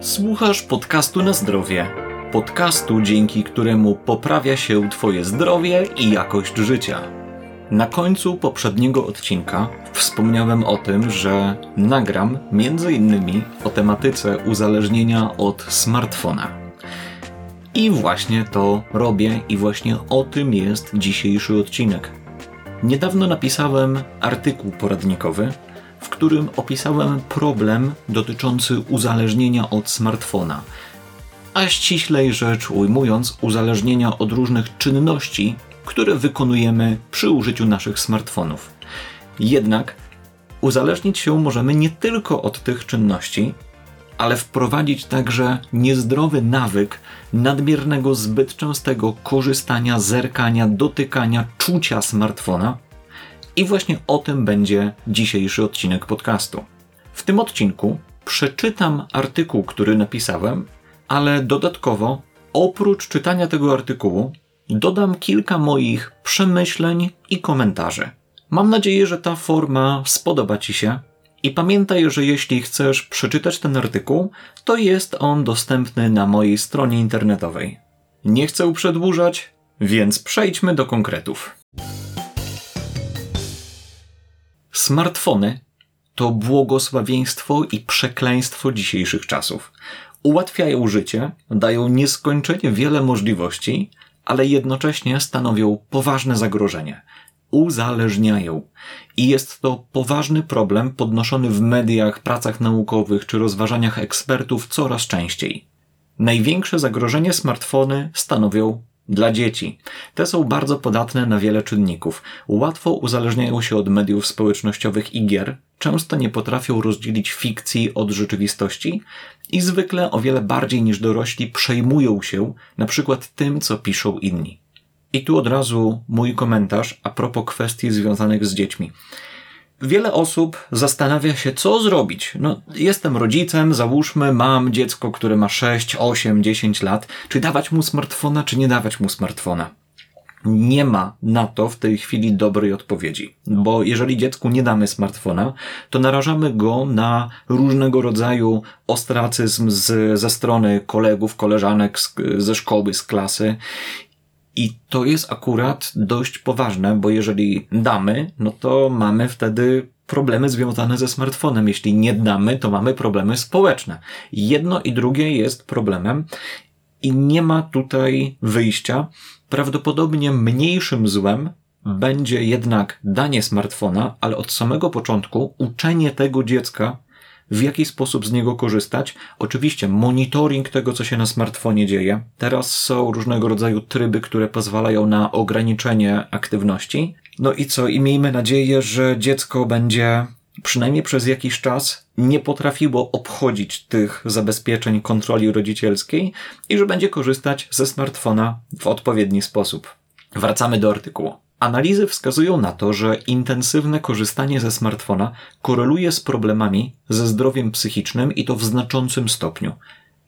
Słuchasz podcastu na zdrowie. Podcastu, dzięki któremu poprawia się Twoje zdrowie i jakość życia. Na końcu poprzedniego odcinka wspomniałem o tym, że nagram innymi o tematyce uzależnienia od smartfona. I właśnie to robię i właśnie o tym jest dzisiejszy odcinek. Niedawno napisałem artykuł poradnikowy, w którym opisałem problem dotyczący uzależnienia od smartfona, a ściślej rzecz ujmując, uzależnienia od różnych czynności, które wykonujemy przy użyciu naszych smartfonów. Jednak uzależnić się możemy nie tylko od tych czynności, ale wprowadzić także niezdrowy nawyk nadmiernego, zbyt częstego korzystania, zerkania, dotykania, czucia smartfona. I właśnie o tym będzie dzisiejszy odcinek podcastu. W tym odcinku przeczytam artykuł, który napisałem, ale dodatkowo, oprócz czytania tego artykułu, dodam kilka moich przemyśleń i komentarzy. Mam nadzieję, że ta forma spodoba Ci się. I pamiętaj, że jeśli chcesz przeczytać ten artykuł, to jest on dostępny na mojej stronie internetowej. Nie chcę przedłużać, więc przejdźmy do konkretów. Smartfony to błogosławieństwo i przekleństwo dzisiejszych czasów. Ułatwiają życie, dają nieskończenie wiele możliwości, ale jednocześnie stanowią poważne zagrożenie. Uzależniają. I jest to poważny problem podnoszony w mediach, pracach naukowych czy rozważaniach ekspertów coraz częściej. Największe zagrożenie smartfony stanowią dla dzieci. Te są bardzo podatne na wiele czynników. Łatwo uzależniają się od mediów społecznościowych i gier, często nie potrafią rozdzielić fikcji od rzeczywistości i zwykle o wiele bardziej niż dorośli przejmują się na przykład tym, co piszą inni. I tu od razu mój komentarz a propos kwestii związanych z dziećmi. Wiele osób zastanawia się, co zrobić. No, jestem rodzicem, załóżmy, mam dziecko, które ma 6, 8, 10 lat. Czy dawać mu smartfona, czy nie dawać mu smartfona? Nie ma na to w tej chwili dobrej odpowiedzi, bo jeżeli dziecku nie damy smartfona, to narażamy go na różnego rodzaju ostracyzm z, ze strony kolegów, koleżanek z, ze szkoły, z klasy i to jest akurat dość poważne, bo jeżeli damy, no to mamy wtedy problemy związane ze smartfonem. Jeśli nie damy, to mamy problemy społeczne. Jedno i drugie jest problemem i nie ma tutaj wyjścia. Prawdopodobnie mniejszym złem będzie jednak danie smartfona, ale od samego początku uczenie tego dziecka, w jaki sposób z niego korzystać. Oczywiście monitoring tego, co się na smartfonie dzieje. Teraz są różnego rodzaju tryby, które pozwalają na ograniczenie aktywności. No i co? I miejmy nadzieję, że dziecko będzie przynajmniej przez jakiś czas nie potrafiło obchodzić tych zabezpieczeń kontroli rodzicielskiej i że będzie korzystać ze smartfona w odpowiedni sposób. Wracamy do artykułu. Analizy wskazują na to, że intensywne korzystanie ze smartfona koreluje z problemami ze zdrowiem psychicznym i to w znaczącym stopniu.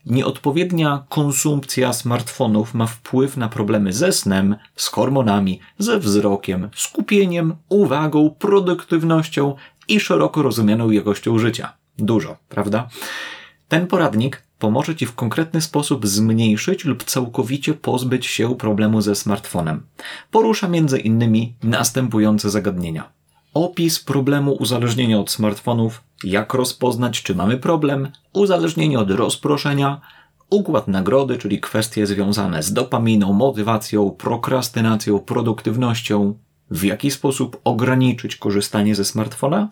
Nieodpowiednia konsumpcja smartfonów ma wpływ na problemy ze snem, z hormonami, ze wzrokiem, skupieniem, uwagą, produktywnością i szeroko rozumianą jakością życia. Dużo, prawda? Ten poradnik pomoże Ci w konkretny sposób zmniejszyć lub całkowicie pozbyć się problemu ze smartfonem. Porusza między innymi następujące zagadnienia. Opis problemu uzależnienia od smartfonów, jak rozpoznać, czy mamy problem, uzależnienie od rozproszenia, układ nagrody, czyli kwestie związane z dopaminą, motywacją, prokrastynacją, produktywnością, w jaki sposób ograniczyć korzystanie ze smartfona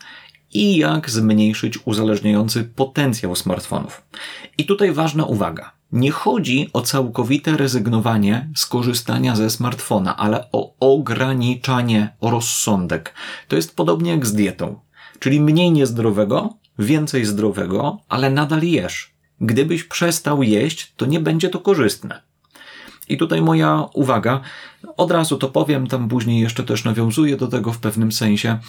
i jak zmniejszyć uzależniający potencjał smartfonów. I tutaj ważna uwaga. Nie chodzi o całkowite rezygnowanie z korzystania ze smartfona, ale o ograniczanie, rozsądek. To jest podobnie jak z dietą. Czyli mniej niezdrowego, więcej zdrowego, ale nadal jesz. Gdybyś przestał jeść, to nie będzie to korzystne. I tutaj moja uwaga, od razu to powiem, tam później jeszcze też nawiązuję do tego w pewnym sensie.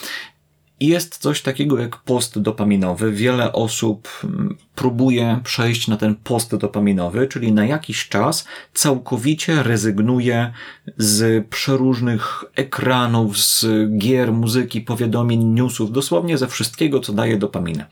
Jest coś takiego jak post dopaminowy. Wiele osób mm, próbuje przejść na ten post dopaminowy, czyli na jakiś czas całkowicie rezygnuje z przeróżnych ekranów, z gier, muzyki, powiadomień, newsów, dosłownie ze wszystkiego, co daje dopaminę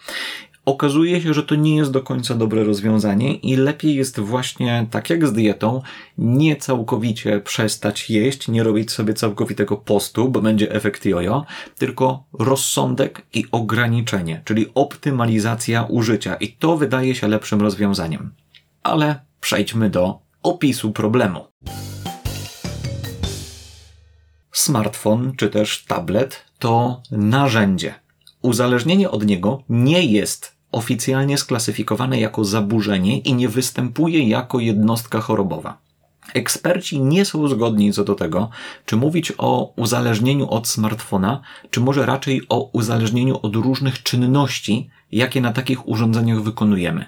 okazuje się, że to nie jest do końca dobre rozwiązanie i lepiej jest właśnie, tak jak z dietą, nie całkowicie przestać jeść, nie robić sobie całkowitego postu, bo będzie efekt jojo, tylko rozsądek i ograniczenie, czyli optymalizacja użycia i to wydaje się lepszym rozwiązaniem. Ale przejdźmy do opisu problemu. Smartfon czy też tablet to narzędzie uzależnienie od niego nie jest oficjalnie sklasyfikowane jako zaburzenie i nie występuje jako jednostka chorobowa. Eksperci nie są zgodni co do tego, czy mówić o uzależnieniu od smartfona, czy może raczej o uzależnieniu od różnych czynności, jakie na takich urządzeniach wykonujemy.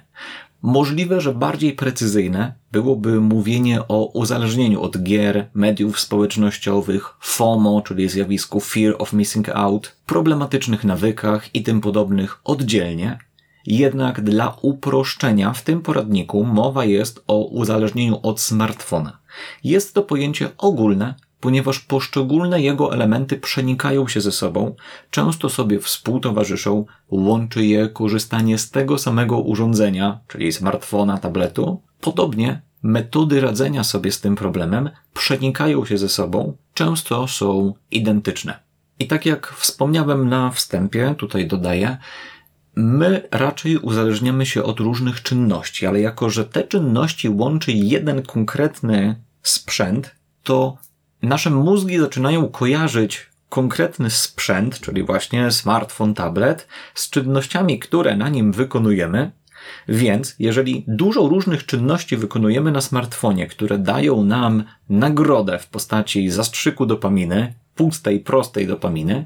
Możliwe, że bardziej precyzyjne byłoby mówienie o uzależnieniu od gier, mediów społecznościowych, FOMO, czyli zjawisku Fear of Missing Out, problematycznych nawykach i tym podobnych oddzielnie. Jednak dla uproszczenia w tym poradniku mowa jest o uzależnieniu od smartfona. Jest to pojęcie ogólne, ponieważ poszczególne jego elementy przenikają się ze sobą, często sobie współtowarzyszą, łączy je korzystanie z tego samego urządzenia, czyli smartfona, tabletu. Podobnie metody radzenia sobie z tym problemem przenikają się ze sobą, często są identyczne. I tak jak wspomniałem na wstępie, tutaj dodaję, my raczej uzależniamy się od różnych czynności, ale jako, że te czynności łączy jeden konkretny sprzęt, to nasze mózgi zaczynają kojarzyć konkretny sprzęt, czyli właśnie smartfon, tablet, z czynnościami, które na nim wykonujemy. Więc jeżeli dużo różnych czynności wykonujemy na smartfonie, które dają nam nagrodę w postaci zastrzyku dopaminy, pustej, prostej dopaminy,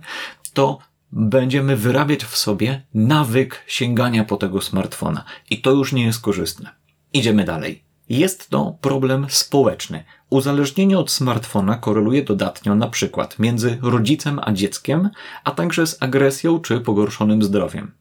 to będziemy wyrabiać w sobie nawyk sięgania po tego smartfona. I to już nie jest korzystne. Idziemy dalej. Jest to problem społeczny. Uzależnienie od smartfona koreluje dodatnio na przykład między rodzicem a dzieckiem, a także z agresją czy pogorszonym zdrowiem.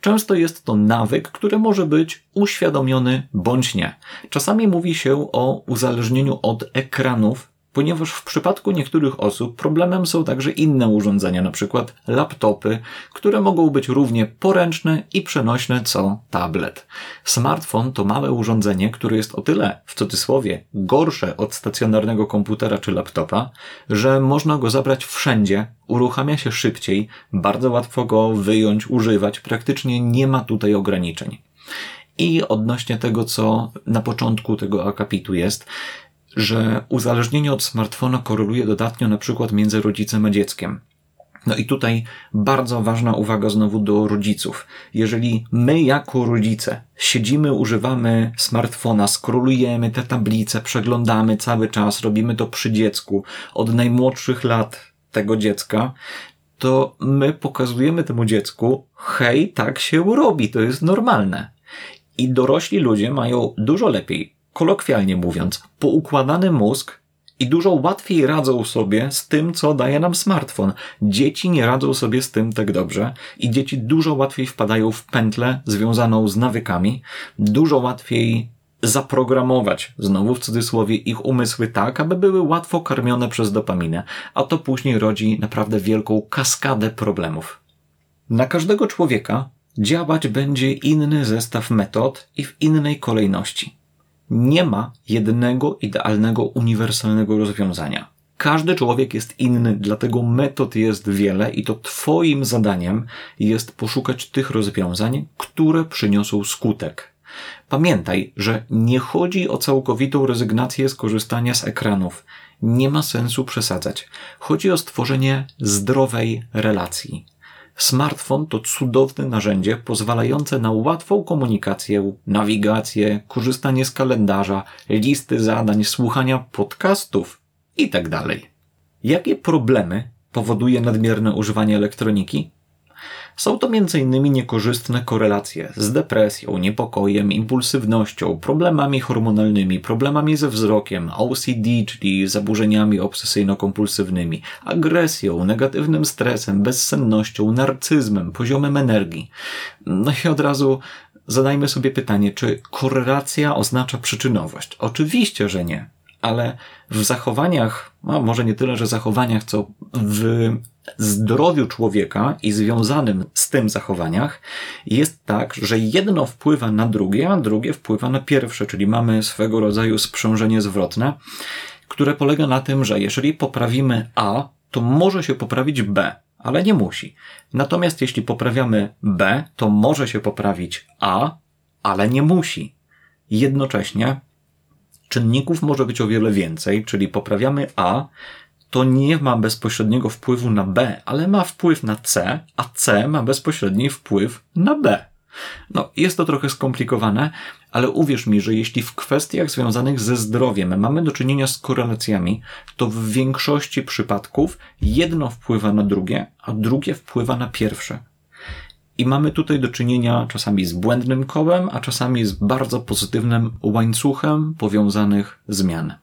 Często jest to nawyk, który może być uświadomiony bądź nie. Czasami mówi się o uzależnieniu od ekranów ponieważ w przypadku niektórych osób problemem są także inne urządzenia, np. laptopy, które mogą być równie poręczne i przenośne co tablet. Smartfon to małe urządzenie, które jest o tyle, w cudzysłowie, gorsze od stacjonarnego komputera czy laptopa, że można go zabrać wszędzie, uruchamia się szybciej, bardzo łatwo go wyjąć, używać, praktycznie nie ma tutaj ograniczeń. I odnośnie tego, co na początku tego akapitu jest, że uzależnienie od smartfona koreluje dodatnio na przykład między rodzicem a dzieckiem. No i tutaj bardzo ważna uwaga znowu do rodziców. Jeżeli my jako rodzice siedzimy, używamy smartfona, skrolujemy te tablice, przeglądamy cały czas, robimy to przy dziecku od najmłodszych lat tego dziecka, to my pokazujemy temu dziecku, hej, tak się robi, to jest normalne. I dorośli ludzie mają dużo lepiej kolokwialnie mówiąc, poukładany mózg i dużo łatwiej radzą sobie z tym, co daje nam smartfon. Dzieci nie radzą sobie z tym tak dobrze i dzieci dużo łatwiej wpadają w pętlę związaną z nawykami, dużo łatwiej zaprogramować, znowu w cudzysłowie, ich umysły tak, aby były łatwo karmione przez dopaminę, a to później rodzi naprawdę wielką kaskadę problemów. Na każdego człowieka działać będzie inny zestaw metod i w innej kolejności. Nie ma jednego idealnego, uniwersalnego rozwiązania. Każdy człowiek jest inny, dlatego metod jest wiele i to Twoim zadaniem jest poszukać tych rozwiązań, które przyniosą skutek. Pamiętaj, że nie chodzi o całkowitą rezygnację z korzystania z ekranów. Nie ma sensu przesadzać. Chodzi o stworzenie zdrowej relacji. Smartfon to cudowne narzędzie pozwalające na łatwą komunikację, nawigację, korzystanie z kalendarza, listy zadań, słuchania podcastów itd. Tak Jakie problemy powoduje nadmierne używanie elektroniki? Są to m.in. niekorzystne korelacje z depresją, niepokojem, impulsywnością, problemami hormonalnymi, problemami ze wzrokiem, OCD, czyli zaburzeniami obsesyjno-kompulsywnymi, agresją, negatywnym stresem, bezsennością, narcyzmem, poziomem energii. No i od razu zadajmy sobie pytanie, czy korelacja oznacza przyczynowość? Oczywiście, że nie ale w zachowaniach, no może nie tyle, że zachowaniach, co w zdrowiu człowieka i związanym z tym zachowaniach jest tak, że jedno wpływa na drugie, a drugie wpływa na pierwsze, czyli mamy swego rodzaju sprzężenie zwrotne, które polega na tym, że jeżeli poprawimy A, to może się poprawić B, ale nie musi. Natomiast jeśli poprawiamy B, to może się poprawić A, ale nie musi. Jednocześnie czynników może być o wiele więcej, czyli poprawiamy A, to nie ma bezpośredniego wpływu na B, ale ma wpływ na C, a C ma bezpośredni wpływ na B. No, jest to trochę skomplikowane, ale uwierz mi, że jeśli w kwestiach związanych ze zdrowiem mamy do czynienia z korelacjami, to w większości przypadków jedno wpływa na drugie, a drugie wpływa na pierwsze. I mamy tutaj do czynienia czasami z błędnym kołem, a czasami z bardzo pozytywnym łańcuchem powiązanych zmian.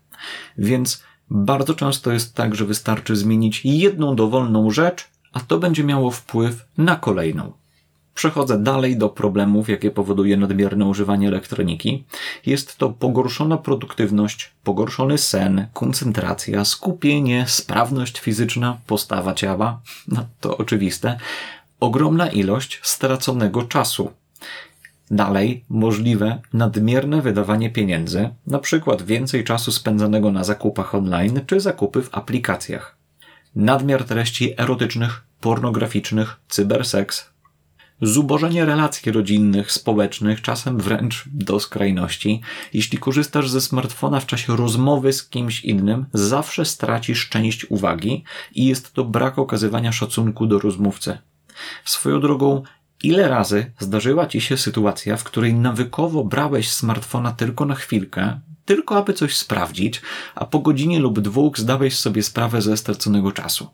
Więc bardzo często jest tak, że wystarczy zmienić jedną dowolną rzecz, a to będzie miało wpływ na kolejną. Przechodzę dalej do problemów, jakie powoduje nadmierne używanie elektroniki. Jest to pogorszona produktywność, pogorszony sen, koncentracja, skupienie, sprawność fizyczna, postawa ciała. No to oczywiste, ogromna ilość straconego czasu. Dalej możliwe nadmierne wydawanie pieniędzy, przykład więcej czasu spędzanego na zakupach online czy zakupy w aplikacjach. Nadmiar treści erotycznych, pornograficznych, cyberseks, zubożenie relacji rodzinnych, społecznych, czasem wręcz do skrajności. Jeśli korzystasz ze smartfona w czasie rozmowy z kimś innym, zawsze stracisz część uwagi i jest to brak okazywania szacunku do rozmówcy. Swoją drogą, ile razy zdarzyła ci się sytuacja, w której nawykowo brałeś smartfona tylko na chwilkę, tylko aby coś sprawdzić, a po godzinie lub dwóch zdałeś sobie sprawę ze straconego czasu?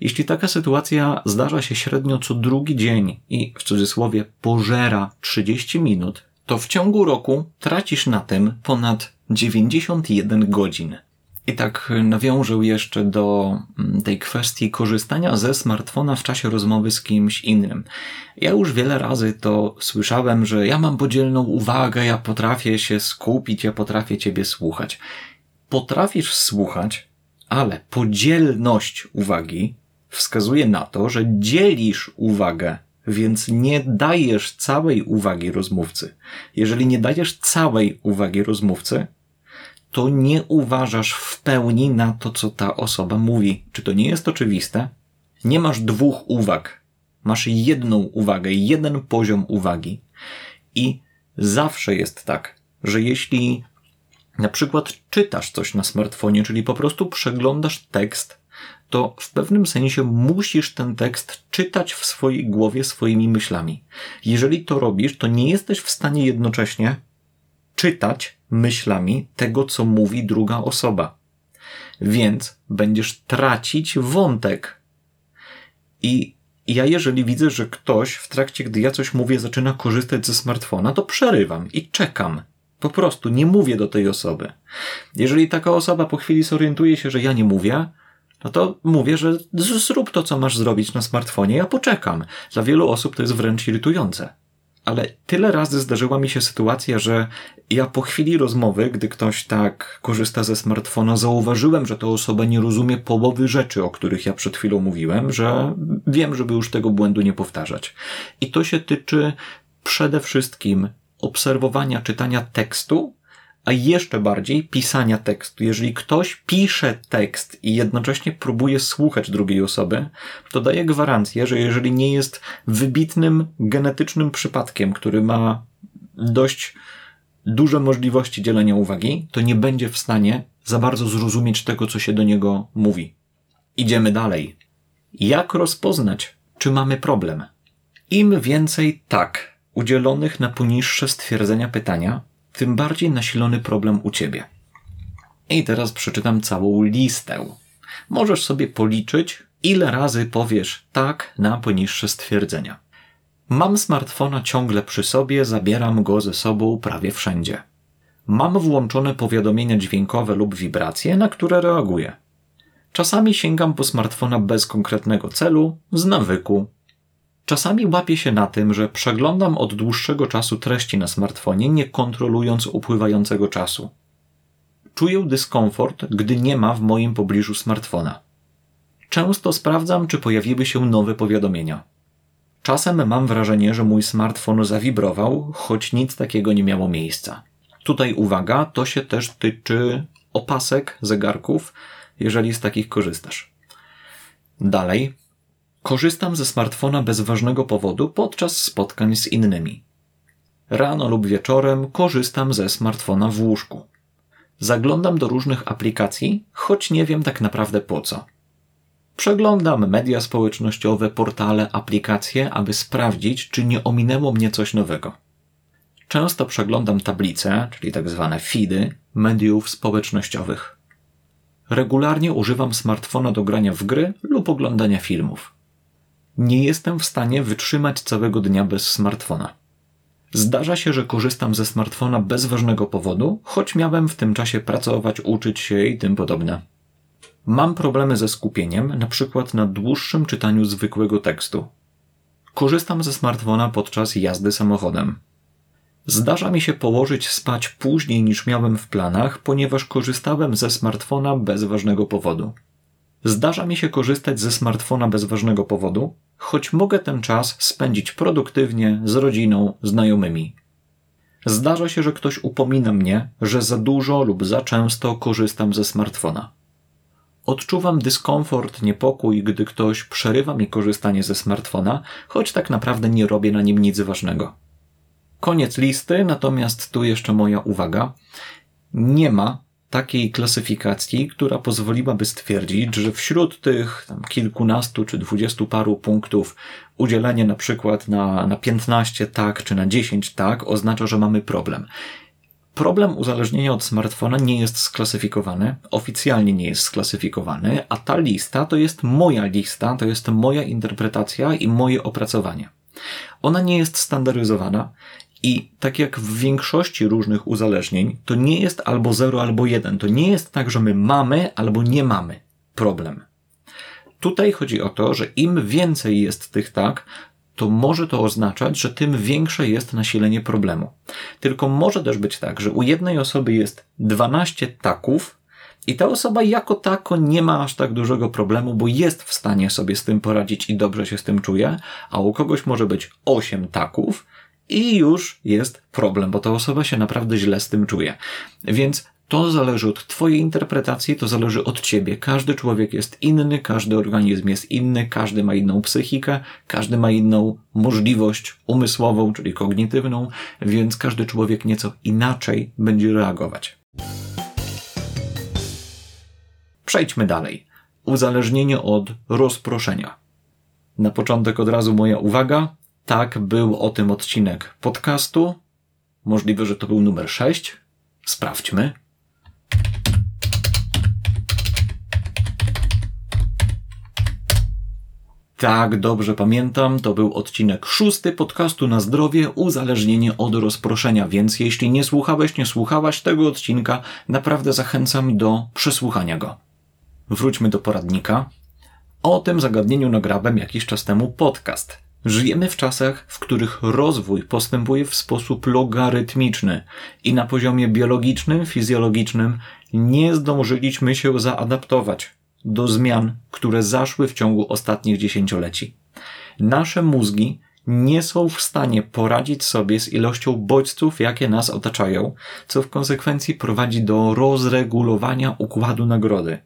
Jeśli taka sytuacja zdarza się średnio co drugi dzień i w cudzysłowie pożera 30 minut, to w ciągu roku tracisz na tym ponad 91 godzin. I tak nawiążę jeszcze do mm, tej kwestii korzystania ze smartfona w czasie rozmowy z kimś innym. Ja już wiele razy to słyszałem, że ja mam podzielną uwagę, ja potrafię się skupić, ja potrafię ciebie słuchać. Potrafisz słuchać, ale podzielność uwagi wskazuje na to, że dzielisz uwagę więc nie dajesz całej uwagi rozmówcy. Jeżeli nie dajesz całej uwagi rozmówcy, to nie uważasz w pełni na to, co ta osoba mówi. Czy to nie jest oczywiste? Nie masz dwóch uwag. Masz jedną uwagę, jeden poziom uwagi. I zawsze jest tak, że jeśli na przykład czytasz coś na smartfonie, czyli po prostu przeglądasz tekst, to w pewnym sensie musisz ten tekst czytać w swojej głowie swoimi myślami. Jeżeli to robisz, to nie jesteś w stanie jednocześnie czytać myślami tego, co mówi druga osoba. Więc będziesz tracić wątek. I ja, jeżeli widzę, że ktoś w trakcie, gdy ja coś mówię, zaczyna korzystać ze smartfona, to przerywam i czekam. Po prostu nie mówię do tej osoby. Jeżeli taka osoba po chwili zorientuje się, że ja nie mówię, no to mówię, że zrób to, co masz zrobić na smartfonie, ja poczekam. Dla wielu osób to jest wręcz irytujące ale tyle razy zdarzyła mi się sytuacja, że ja po chwili rozmowy, gdy ktoś tak korzysta ze smartfona, zauważyłem, że ta osoba nie rozumie połowy rzeczy, o których ja przed chwilą mówiłem, że wiem, żeby już tego błędu nie powtarzać. I to się tyczy przede wszystkim obserwowania czytania tekstu a jeszcze bardziej pisania tekstu. Jeżeli ktoś pisze tekst i jednocześnie próbuje słuchać drugiej osoby, to daje gwarancję, że jeżeli nie jest wybitnym genetycznym przypadkiem, który ma dość duże możliwości dzielenia uwagi, to nie będzie w stanie za bardzo zrozumieć tego, co się do niego mówi. Idziemy dalej. Jak rozpoznać, czy mamy problem? Im więcej tak udzielonych na poniższe stwierdzenia pytania, tym bardziej nasilony problem u ciebie. I teraz przeczytam całą listę. Możesz sobie policzyć, ile razy powiesz tak na poniższe stwierdzenia. Mam smartfona ciągle przy sobie, zabieram go ze sobą prawie wszędzie. Mam włączone powiadomienia dźwiękowe lub wibracje, na które reaguję. Czasami sięgam po smartfona bez konkretnego celu, z nawyku. Czasami łapię się na tym, że przeglądam od dłuższego czasu treści na smartfonie, nie kontrolując upływającego czasu. Czuję dyskomfort, gdy nie ma w moim pobliżu smartfona. Często sprawdzam, czy pojawiły się nowe powiadomienia. Czasem mam wrażenie, że mój smartfon zawibrował, choć nic takiego nie miało miejsca. Tutaj uwaga, to się też tyczy opasek, zegarków, jeżeli z takich korzystasz. Dalej, korzystam ze smartfona bez ważnego powodu podczas spotkań z innymi. Rano lub wieczorem korzystam ze smartfona w łóżku. Zaglądam do różnych aplikacji, choć nie wiem tak naprawdę po co. Przeglądam media społecznościowe, portale, aplikacje, aby sprawdzić, czy nie ominęło mnie coś nowego. Często przeglądam tablice, czyli tak zwane feedy, mediów społecznościowych. Regularnie używam smartfona do grania w gry lub oglądania filmów. Nie jestem w stanie wytrzymać całego dnia bez smartfona. Zdarza się, że korzystam ze smartfona bez ważnego powodu, choć miałem w tym czasie pracować, uczyć się i tym podobne. Mam problemy ze skupieniem, na przykład na dłuższym czytaniu zwykłego tekstu. Korzystam ze smartfona podczas jazdy samochodem. Zdarza mi się położyć spać później niż miałem w planach, ponieważ korzystałem ze smartfona bez ważnego powodu. Zdarza mi się korzystać ze smartfona bez ważnego powodu, choć mogę ten czas spędzić produktywnie z rodziną, znajomymi. Zdarza się, że ktoś upomina mnie, że za dużo lub za często korzystam ze smartfona. Odczuwam dyskomfort, niepokój, gdy ktoś przerywa mi korzystanie ze smartfona, choć tak naprawdę nie robię na nim nic ważnego. Koniec listy, natomiast tu jeszcze moja uwaga. Nie ma takiej klasyfikacji, która pozwoliłaby stwierdzić, że wśród tych tam kilkunastu czy dwudziestu paru punktów udzielenie na przykład na, na 15 tak czy na 10 tak oznacza, że mamy problem. Problem uzależnienia od smartfona nie jest sklasyfikowany, oficjalnie nie jest sklasyfikowany, a ta lista to jest moja lista, to jest moja interpretacja i moje opracowanie. Ona nie jest standaryzowana i tak jak w większości różnych uzależnień, to nie jest albo 0, albo 1. To nie jest tak, że my mamy albo nie mamy problem. Tutaj chodzi o to, że im więcej jest tych tak, to może to oznaczać, że tym większe jest nasilenie problemu. Tylko może też być tak, że u jednej osoby jest 12 taków i ta osoba jako tako nie ma aż tak dużego problemu, bo jest w stanie sobie z tym poradzić i dobrze się z tym czuje, a u kogoś może być 8 taków i już jest problem, bo ta osoba się naprawdę źle z tym czuje. Więc to zależy od Twojej interpretacji, to zależy od Ciebie. Każdy człowiek jest inny, każdy organizm jest inny, każdy ma inną psychikę, każdy ma inną możliwość umysłową, czyli kognitywną, więc każdy człowiek nieco inaczej będzie reagować. Przejdźmy dalej. Uzależnienie od rozproszenia. Na początek od razu moja uwaga. Tak, był o tym odcinek podcastu. Możliwe, że to był numer 6. Sprawdźmy. Tak, dobrze pamiętam, to był odcinek szósty podcastu na zdrowie, uzależnienie od rozproszenia, więc jeśli nie słuchałeś, nie słuchałaś tego odcinka, naprawdę zachęcam do przesłuchania go. Wróćmy do poradnika. O tym zagadnieniu nagrałem jakiś czas temu podcast. Żyjemy w czasach, w których rozwój postępuje w sposób logarytmiczny i na poziomie biologicznym, fizjologicznym nie zdążyliśmy się zaadaptować do zmian, które zaszły w ciągu ostatnich dziesięcioleci. Nasze mózgi nie są w stanie poradzić sobie z ilością bodźców, jakie nas otaczają, co w konsekwencji prowadzi do rozregulowania układu nagrody.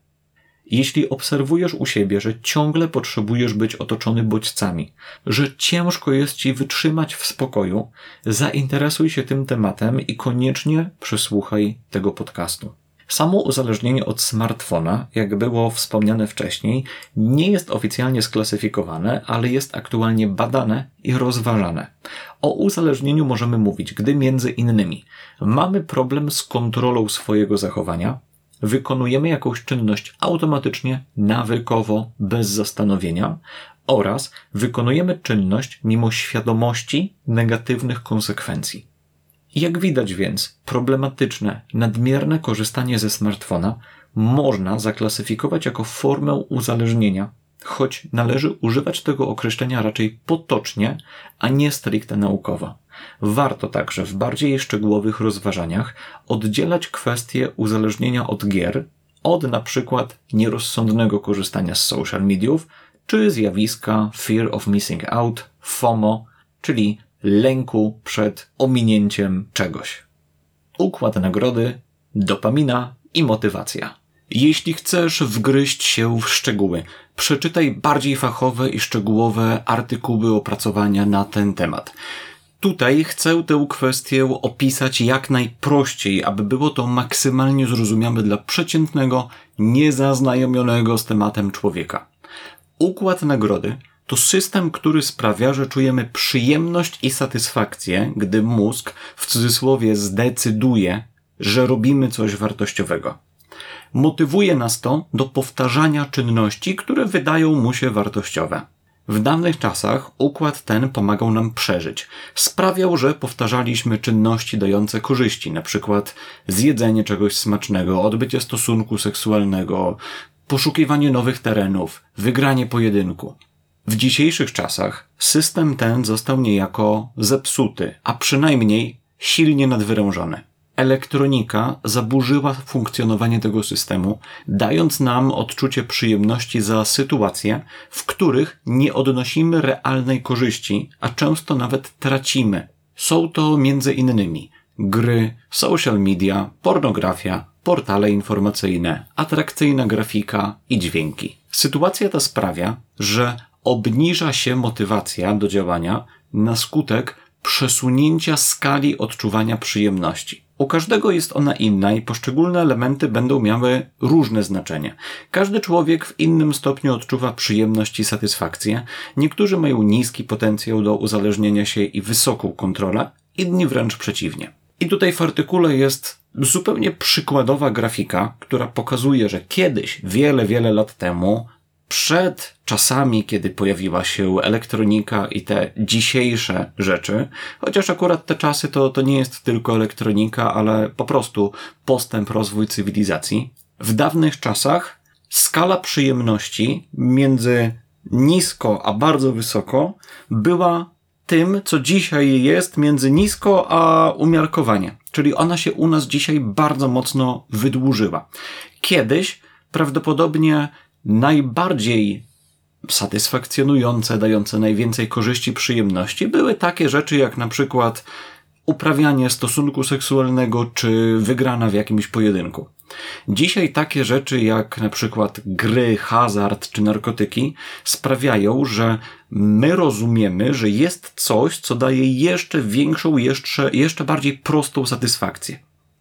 Jeśli obserwujesz u siebie, że ciągle potrzebujesz być otoczony bodźcami, że ciężko jest ci wytrzymać w spokoju, zainteresuj się tym tematem i koniecznie przesłuchaj tego podcastu. Samo uzależnienie od smartfona, jak było wspomniane wcześniej, nie jest oficjalnie sklasyfikowane, ale jest aktualnie badane i rozważane. O uzależnieniu możemy mówić, gdy między innymi mamy problem z kontrolą swojego zachowania, wykonujemy jakąś czynność automatycznie, nawykowo, bez zastanowienia, oraz wykonujemy czynność mimo świadomości negatywnych konsekwencji. Jak widać więc, problematyczne, nadmierne korzystanie ze smartfona można zaklasyfikować jako formę uzależnienia, choć należy używać tego określenia raczej potocznie, a nie stricte naukowo. Warto także w bardziej szczegółowych rozważaniach oddzielać kwestie uzależnienia od gier od na przykład nierozsądnego korzystania z social mediów czy zjawiska fear of missing out, FOMO, czyli lęku przed ominięciem czegoś. Układ nagrody, dopamina i motywacja. Jeśli chcesz wgryźć się w szczegóły, przeczytaj bardziej fachowe i szczegółowe artykuły opracowania na ten temat. Tutaj chcę tę kwestię opisać jak najprościej, aby było to maksymalnie zrozumiałe dla przeciętnego, niezaznajomionego z tematem człowieka. Układ nagrody to system, który sprawia, że czujemy przyjemność i satysfakcję, gdy mózg w cudzysłowie zdecyduje, że robimy coś wartościowego. Motywuje nas to do powtarzania czynności, które wydają mu się wartościowe. W dawnych czasach układ ten pomagał nam przeżyć. Sprawiał, że powtarzaliśmy czynności dające korzyści, na przykład zjedzenie czegoś smacznego, odbycie stosunku seksualnego, poszukiwanie nowych terenów, wygranie pojedynku. W dzisiejszych czasach system ten został niejako zepsuty, a przynajmniej silnie nadwyrężony. Elektronika zaburzyła funkcjonowanie tego systemu, dając nam odczucie przyjemności za sytuacje, w których nie odnosimy realnej korzyści, a często nawet tracimy. Są to między innymi gry, social media, pornografia, portale informacyjne, atrakcyjna grafika i dźwięki. Sytuacja ta sprawia, że obniża się motywacja do działania na skutek przesunięcia skali odczuwania przyjemności. U każdego jest ona inna i poszczególne elementy będą miały różne znaczenie. Każdy człowiek w innym stopniu odczuwa przyjemność i satysfakcję. Niektórzy mają niski potencjał do uzależnienia się i wysoką kontrolę, inni wręcz przeciwnie. I tutaj w artykule jest zupełnie przykładowa grafika, która pokazuje, że kiedyś, wiele, wiele lat temu, przed czasami, kiedy pojawiła się elektronika i te dzisiejsze rzeczy, chociaż akurat te czasy to, to nie jest tylko elektronika, ale po prostu postęp, rozwój cywilizacji. W dawnych czasach skala przyjemności między nisko a bardzo wysoko była tym, co dzisiaj jest między nisko a umiarkowanie. Czyli ona się u nas dzisiaj bardzo mocno wydłużyła. Kiedyś prawdopodobnie najbardziej satysfakcjonujące, dające najwięcej korzyści, przyjemności były takie rzeczy jak na przykład uprawianie stosunku seksualnego czy wygrana w jakimś pojedynku. Dzisiaj takie rzeczy jak na przykład gry, hazard czy narkotyki sprawiają, że my rozumiemy, że jest coś, co daje jeszcze większą, jeszcze, jeszcze bardziej prostą satysfakcję.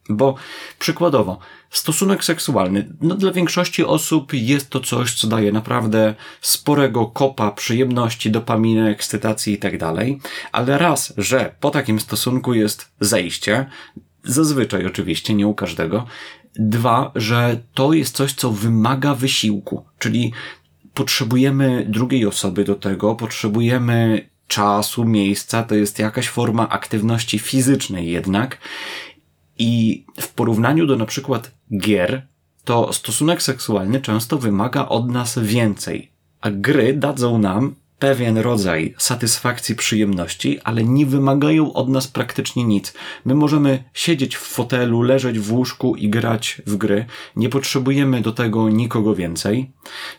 Bo przykładowo, stosunek seksualny, no dla większości osób jest to coś, co daje naprawdę sporego kopa przyjemności, dopaminy, ekscytacji itd. Tak ale raz, że po takim stosunku jest zejście, zazwyczaj oczywiście, nie u każdego, Dwa, że to jest coś, co wymaga wysiłku, czyli potrzebujemy drugiej osoby do tego, potrzebujemy czasu, miejsca, to jest jakaś forma aktywności fizycznej jednak. I w porównaniu do na przykład gier, to stosunek seksualny często wymaga od nas więcej, a gry dadzą nam pewien rodzaj satysfakcji, przyjemności, ale nie wymagają od nas praktycznie nic. My możemy siedzieć w fotelu, leżeć w łóżku i grać w gry. Nie potrzebujemy do tego nikogo więcej.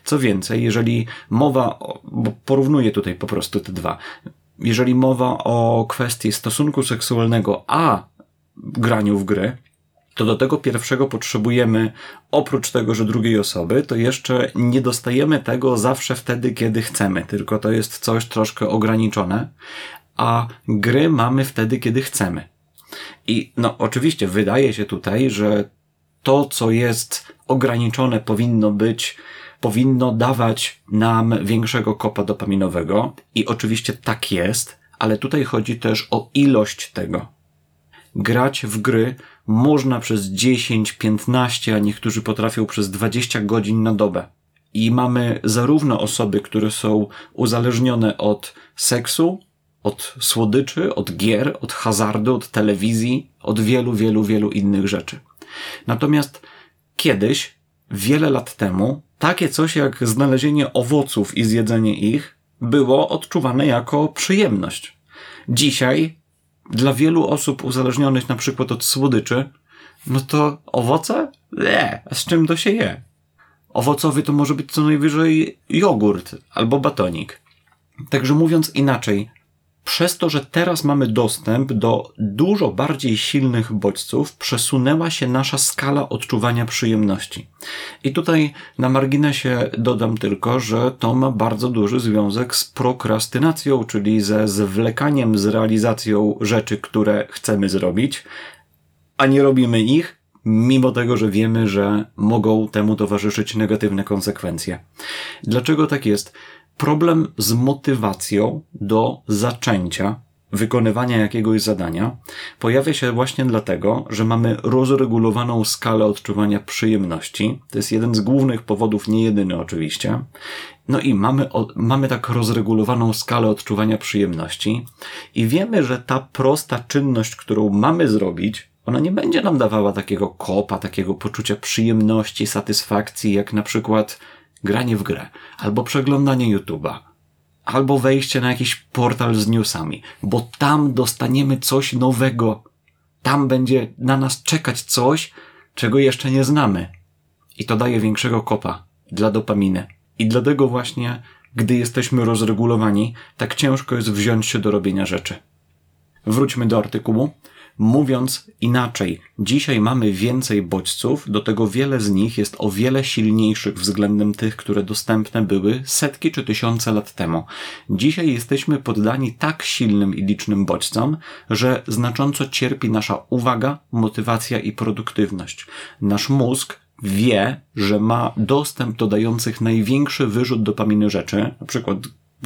Co więcej, jeżeli mowa, bo porównuję tutaj po prostu te dwa. Jeżeli mowa o kwestii stosunku seksualnego a graniu w gry, to do tego pierwszego potrzebujemy, oprócz tego, że drugiej osoby, to jeszcze nie dostajemy tego zawsze wtedy, kiedy chcemy, tylko to jest coś troszkę ograniczone, a gry mamy wtedy, kiedy chcemy. I no, oczywiście wydaje się tutaj, że to, co jest ograniczone, powinno być, powinno dawać nam większego kopa dopaminowego i oczywiście tak jest, ale tutaj chodzi też o ilość tego. Grać w gry można przez 10, 15, a niektórzy potrafią przez 20 godzin na dobę. I mamy zarówno osoby, które są uzależnione od seksu, od słodyczy, od gier, od hazardu, od telewizji, od wielu, wielu, wielu innych rzeczy. Natomiast kiedyś, wiele lat temu, takie coś jak znalezienie owoców i zjedzenie ich było odczuwane jako przyjemność. Dzisiaj, dla wielu osób uzależnionych na przykład od słodyczy, no to owoce? Nie, z czym to się je? Owocowy to może być co najwyżej jogurt albo batonik. Także mówiąc inaczej, przez to, że teraz mamy dostęp do dużo bardziej silnych bodźców, przesunęła się nasza skala odczuwania przyjemności. I tutaj na marginesie dodam tylko, że to ma bardzo duży związek z prokrastynacją, czyli ze zwlekaniem z realizacją rzeczy, które chcemy zrobić, a nie robimy ich, mimo tego, że wiemy, że mogą temu towarzyszyć negatywne konsekwencje. Dlaczego tak jest? Problem z motywacją do zaczęcia wykonywania jakiegoś zadania pojawia się właśnie dlatego, że mamy rozregulowaną skalę odczuwania przyjemności. To jest jeden z głównych powodów, nie jedyny oczywiście. No i mamy, mamy tak rozregulowaną skalę odczuwania przyjemności i wiemy, że ta prosta czynność, którą mamy zrobić, ona nie będzie nam dawała takiego kopa, takiego poczucia przyjemności, satysfakcji, jak na przykład granie w grę, albo przeglądanie YouTube'a, albo wejście na jakiś portal z newsami, bo tam dostaniemy coś nowego. Tam będzie na nas czekać coś, czego jeszcze nie znamy. I to daje większego kopa dla dopaminy. I dlatego właśnie, gdy jesteśmy rozregulowani, tak ciężko jest wziąć się do robienia rzeczy. Wróćmy do artykułu. Mówiąc inaczej, dzisiaj mamy więcej bodźców, do tego wiele z nich jest o wiele silniejszych względem tych, które dostępne były setki czy tysiące lat temu. Dzisiaj jesteśmy poddani tak silnym i licznym bodźcom, że znacząco cierpi nasza uwaga, motywacja i produktywność. Nasz mózg wie, że ma dostęp do dających największy wyrzut dopaminy rzeczy, na przykład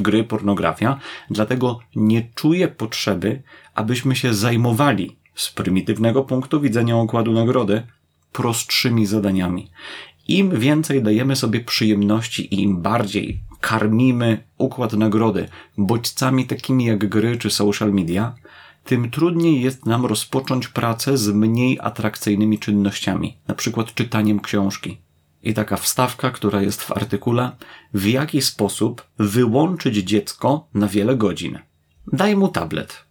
gry, pornografia, dlatego nie czuje potrzeby, abyśmy się zajmowali z prymitywnego punktu widzenia układu nagrody prostszymi zadaniami. Im więcej dajemy sobie przyjemności i im bardziej karmimy układ nagrody bodźcami takimi jak gry czy social media, tym trudniej jest nam rozpocząć pracę z mniej atrakcyjnymi czynnościami, na przykład czytaniem książki. I taka wstawka, która jest w artykule, w jaki sposób wyłączyć dziecko na wiele godzin. Daj mu tablet.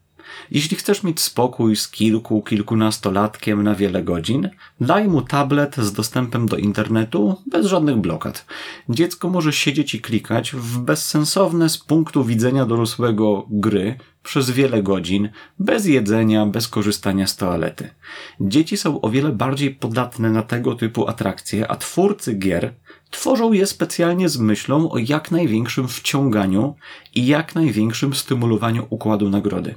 Jeśli chcesz mieć spokój z kilku, kilkunastolatkiem na wiele godzin, daj mu tablet z dostępem do internetu bez żadnych blokad. Dziecko może siedzieć i klikać w bezsensowne z punktu widzenia dorosłego gry przez wiele godzin, bez jedzenia, bez korzystania z toalety. Dzieci są o wiele bardziej podatne na tego typu atrakcje, a twórcy gier Tworzą je specjalnie z myślą o jak największym wciąganiu i jak największym stymulowaniu układu nagrody.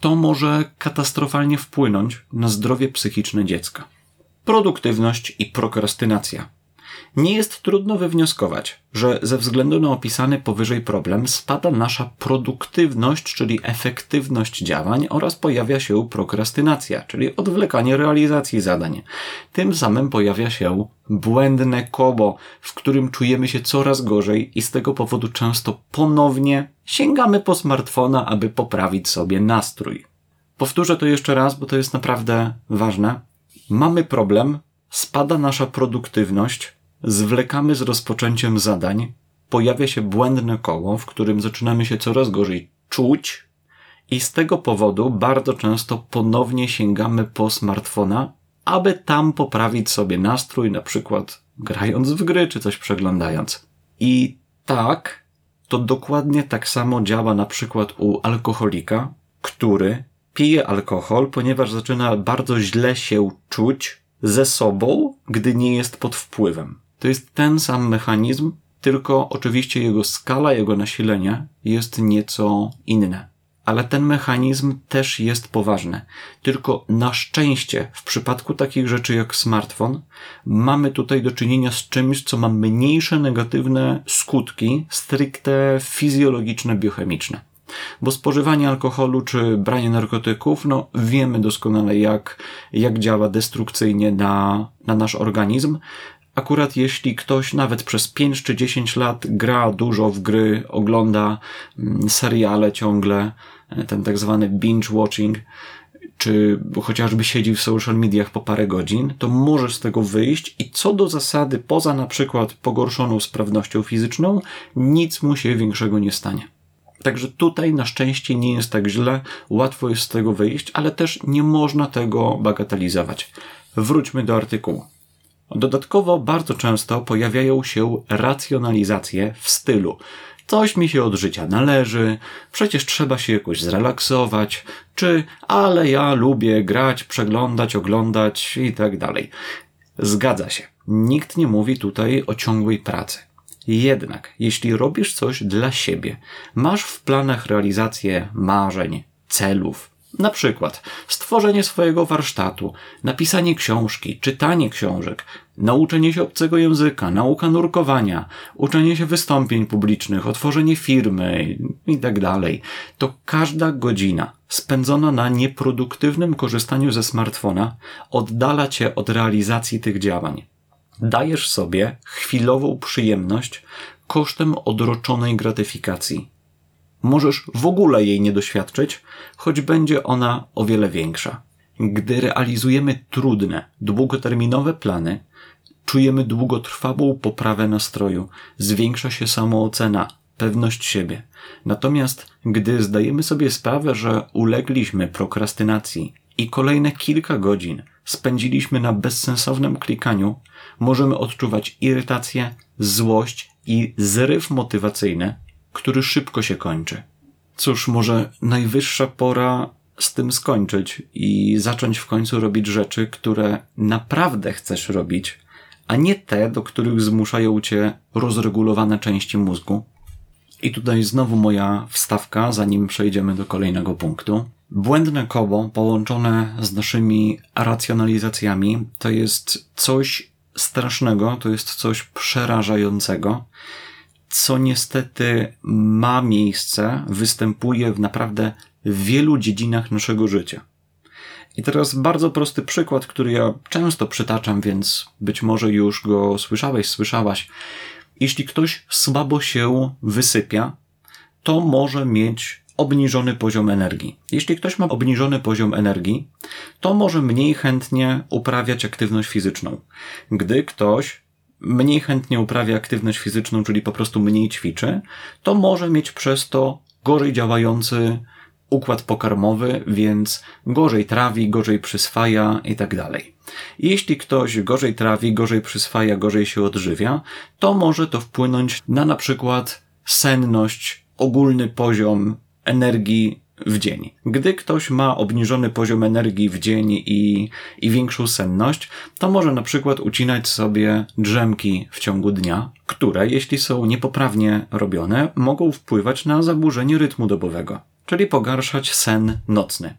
To może katastrofalnie wpłynąć na zdrowie psychiczne dziecka. Produktywność i prokrastynacja. Nie jest trudno wywnioskować, że ze względu na opisany powyżej problem spada nasza produktywność, czyli efektywność działań oraz pojawia się prokrastynacja, czyli odwlekanie realizacji zadań. Tym samym pojawia się błędne kobo, w którym czujemy się coraz gorzej i z tego powodu często ponownie sięgamy po smartfona, aby poprawić sobie nastrój. Powtórzę to jeszcze raz, bo to jest naprawdę ważne. Mamy problem, spada nasza produktywność, zwlekamy z rozpoczęciem zadań, pojawia się błędne koło, w którym zaczynamy się coraz gorzej czuć i z tego powodu bardzo często ponownie sięgamy po smartfona, aby tam poprawić sobie nastrój, na przykład grając w gry czy coś przeglądając. I tak, to dokładnie tak samo działa na przykład u alkoholika, który pije alkohol, ponieważ zaczyna bardzo źle się czuć ze sobą, gdy nie jest pod wpływem. To jest ten sam mechanizm, tylko oczywiście jego skala, jego nasilenie jest nieco inne. Ale ten mechanizm też jest poważny. Tylko na szczęście, w przypadku takich rzeczy jak smartfon, mamy tutaj do czynienia z czymś, co ma mniejsze negatywne skutki stricte fizjologiczne, biochemiczne. Bo spożywanie alkoholu czy branie narkotyków, no wiemy doskonale jak, jak działa destrukcyjnie na, na nasz organizm, Akurat jeśli ktoś nawet przez 5 czy 10 lat gra dużo w gry, ogląda mm, seriale ciągle, e, ten tak zwany binge watching, czy chociażby siedzi w social mediach po parę godzin, to może z tego wyjść i co do zasady, poza na przykład pogorszoną sprawnością fizyczną, nic mu się większego nie stanie. Także tutaj na szczęście nie jest tak źle, łatwo jest z tego wyjść, ale też nie można tego bagatelizować. Wróćmy do artykułu. Dodatkowo bardzo często pojawiają się racjonalizacje w stylu coś mi się od życia należy, przecież trzeba się jakoś zrelaksować, czy ale ja lubię grać, przeglądać, oglądać i tak dalej. Zgadza się. Nikt nie mówi tutaj o ciągłej pracy. Jednak, jeśli robisz coś dla siebie, masz w planach realizację marzeń, celów, na przykład stworzenie swojego warsztatu, napisanie książki, czytanie książek, nauczenie się obcego języka, nauka nurkowania, uczenie się wystąpień publicznych, otworzenie firmy itd. Tak to każda godzina spędzona na nieproduktywnym korzystaniu ze smartfona oddala cię od realizacji tych działań. Dajesz sobie chwilową przyjemność kosztem odroczonej gratyfikacji możesz w ogóle jej nie doświadczyć, choć będzie ona o wiele większa. Gdy realizujemy trudne, długoterminowe plany, czujemy długotrwałą poprawę nastroju, zwiększa się samoocena, pewność siebie. Natomiast gdy zdajemy sobie sprawę, że ulegliśmy prokrastynacji i kolejne kilka godzin spędziliśmy na bezsensownym klikaniu, możemy odczuwać irytację, złość i zryw motywacyjny, który szybko się kończy. Cóż, może najwyższa pora z tym skończyć i zacząć w końcu robić rzeczy, które naprawdę chcesz robić, a nie te, do których zmuszają cię rozregulowane części mózgu. I tutaj znowu moja wstawka, zanim przejdziemy do kolejnego punktu. Błędne koło połączone z naszymi racjonalizacjami to jest coś strasznego, to jest coś przerażającego co niestety ma miejsce, występuje w naprawdę wielu dziedzinach naszego życia. I teraz bardzo prosty przykład, który ja często przytaczam, więc być może już go słyszałeś, słyszałaś. Jeśli ktoś słabo się wysypia, to może mieć obniżony poziom energii. Jeśli ktoś ma obniżony poziom energii, to może mniej chętnie uprawiać aktywność fizyczną. Gdy ktoś mniej chętnie uprawia aktywność fizyczną, czyli po prostu mniej ćwiczy, to może mieć przez to gorzej działający układ pokarmowy, więc gorzej trawi, gorzej przyswaja i tak dalej. Jeśli ktoś gorzej trawi, gorzej przyswaja, gorzej się odżywia, to może to wpłynąć na na przykład senność, ogólny poziom energii w dzień. Gdy ktoś ma obniżony poziom energii w dzień i, i większą senność, to może na przykład ucinać sobie drzemki w ciągu dnia, które, jeśli są niepoprawnie robione, mogą wpływać na zaburzenie rytmu dobowego, czyli pogarszać sen nocny.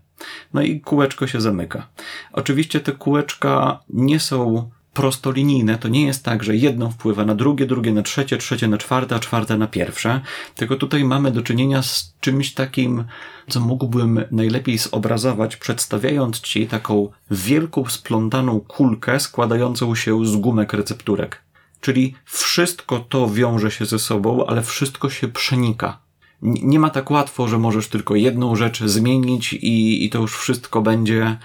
No i kółeczko się zamyka. Oczywiście te kółeczka nie są prostolinijne. To nie jest tak, że jedno wpływa na drugie, drugie na trzecie, trzecie na czwarte, a czwarte na pierwsze. Tylko tutaj mamy do czynienia z czymś takim, co mógłbym najlepiej zobrazować, przedstawiając Ci taką wielką, splątaną kulkę składającą się z gumek recepturek. Czyli wszystko to wiąże się ze sobą, ale wszystko się przenika nie ma tak łatwo, że możesz tylko jedną rzecz zmienić i, i to już wszystko będzie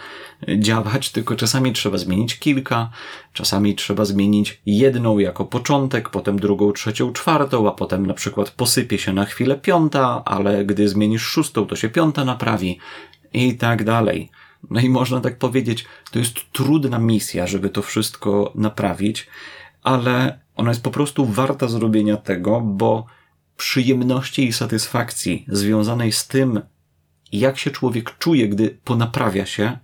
działać, tylko czasami trzeba zmienić kilka, czasami trzeba zmienić jedną jako początek, potem drugą, trzecią, czwartą, a potem na przykład posypie się na chwilę piąta, ale gdy zmienisz szóstą, to się piąta naprawi i tak dalej. No i można tak powiedzieć, to jest trudna misja, żeby to wszystko naprawić, ale ona jest po prostu warta zrobienia tego, bo przyjemności i satysfakcji związanej z tym, jak się człowiek czuje, gdy ponaprawia się,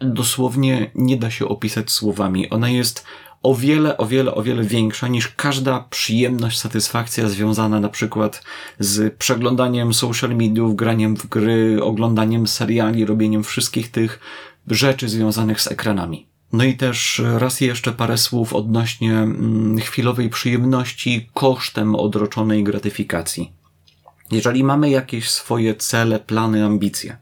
dosłownie nie da się opisać słowami. Ona jest o wiele, o wiele, o wiele większa niż każda przyjemność, satysfakcja związana na przykład z przeglądaniem social mediów, graniem w gry, oglądaniem seriali, robieniem wszystkich tych rzeczy związanych z ekranami. No i też raz jeszcze parę słów odnośnie mm, chwilowej przyjemności kosztem odroczonej gratyfikacji. Jeżeli mamy jakieś swoje cele, plany, ambicje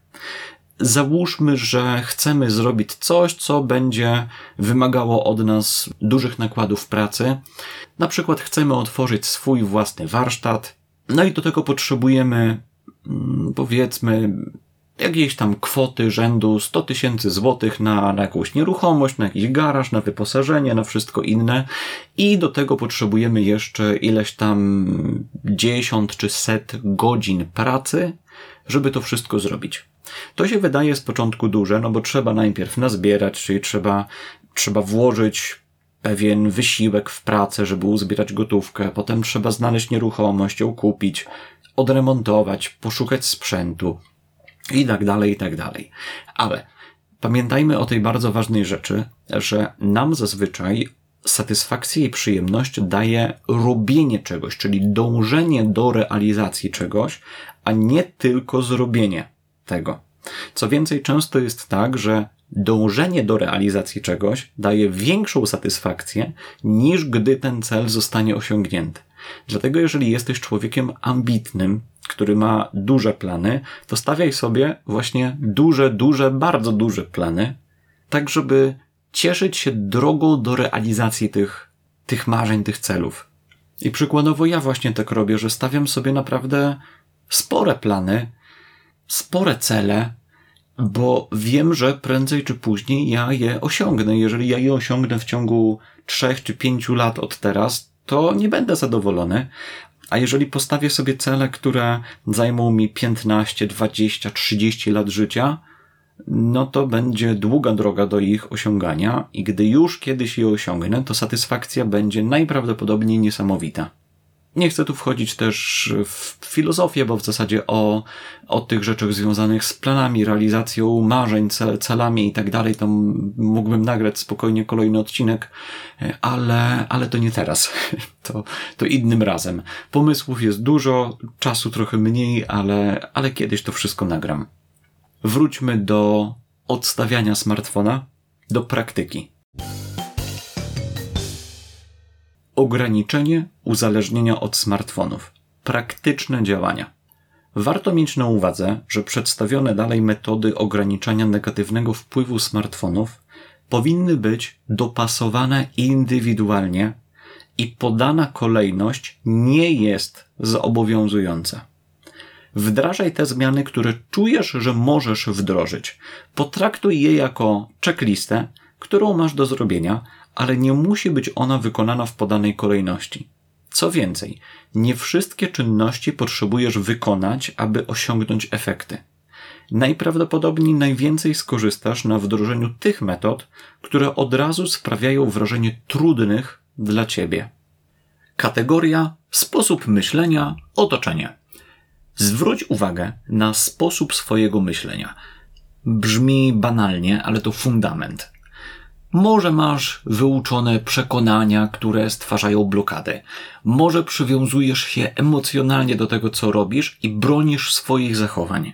załóżmy, że chcemy zrobić coś, co będzie wymagało od nas dużych nakładów pracy. Na przykład chcemy otworzyć swój własny warsztat, no i do tego potrzebujemy, mm, powiedzmy, jakiejś tam kwoty rzędu 100 tysięcy złotych na, na jakąś nieruchomość, na jakiś garaż, na wyposażenie, na wszystko inne. I do tego potrzebujemy jeszcze ileś tam 10 czy set godzin pracy, żeby to wszystko zrobić. To się wydaje z początku duże, no bo trzeba najpierw nazbierać, czyli trzeba, trzeba włożyć pewien wysiłek w pracę, żeby uzbierać gotówkę, potem trzeba znaleźć nieruchomość, ją kupić, odremontować, poszukać sprzętu i tak dalej, i tak dalej. Ale pamiętajmy o tej bardzo ważnej rzeczy, że nam zazwyczaj satysfakcję i przyjemność daje robienie czegoś, czyli dążenie do realizacji czegoś, a nie tylko zrobienie tego. Co więcej, często jest tak, że dążenie do realizacji czegoś daje większą satysfakcję niż gdy ten cel zostanie osiągnięty. Dlatego, jeżeli jesteś człowiekiem ambitnym, który ma duże plany, to stawiaj sobie właśnie duże, duże, bardzo duże plany, tak żeby cieszyć się drogą do realizacji tych, tych marzeń, tych celów. I przykładowo ja właśnie tak robię, że stawiam sobie naprawdę spore plany, spore cele, bo wiem, że prędzej czy później ja je osiągnę. Jeżeli ja je osiągnę w ciągu trzech czy pięciu lat od teraz, to nie będę zadowolony. A jeżeli postawię sobie cele, które zajmą mi 15, 20, 30 lat życia, no to będzie długa droga do ich osiągania i gdy już kiedyś je osiągnę, to satysfakcja będzie najprawdopodobniej niesamowita. Nie chcę tu wchodzić też w filozofię, bo w zasadzie o, o tych rzeczach związanych z planami, realizacją marzeń, cel, celami i tak dalej, to mógłbym nagrać spokojnie kolejny odcinek, ale, ale to nie teraz. To, to innym razem. Pomysłów jest dużo, czasu trochę mniej, ale, ale kiedyś to wszystko nagram. Wróćmy do odstawiania smartfona, do praktyki. Ograniczenie uzależnienia od smartfonów. Praktyczne działania. Warto mieć na uwadze, że przedstawione dalej metody ograniczania negatywnego wpływu smartfonów powinny być dopasowane indywidualnie i podana kolejność nie jest zobowiązująca. Wdrażaj te zmiany, które czujesz, że możesz wdrożyć. Potraktuj je jako checklistę, którą masz do zrobienia, ale nie musi być ona wykonana w podanej kolejności. Co więcej, nie wszystkie czynności potrzebujesz wykonać, aby osiągnąć efekty. Najprawdopodobniej najwięcej skorzystasz na wdrożeniu tych metod, które od razu sprawiają wrażenie trudnych dla ciebie. Kategoria sposób myślenia, otoczenie. Zwróć uwagę na sposób swojego myślenia. Brzmi banalnie, ale to fundament. Może masz wyuczone przekonania, które stwarzają blokady. Może przywiązujesz się emocjonalnie do tego, co robisz i bronisz swoich zachowań.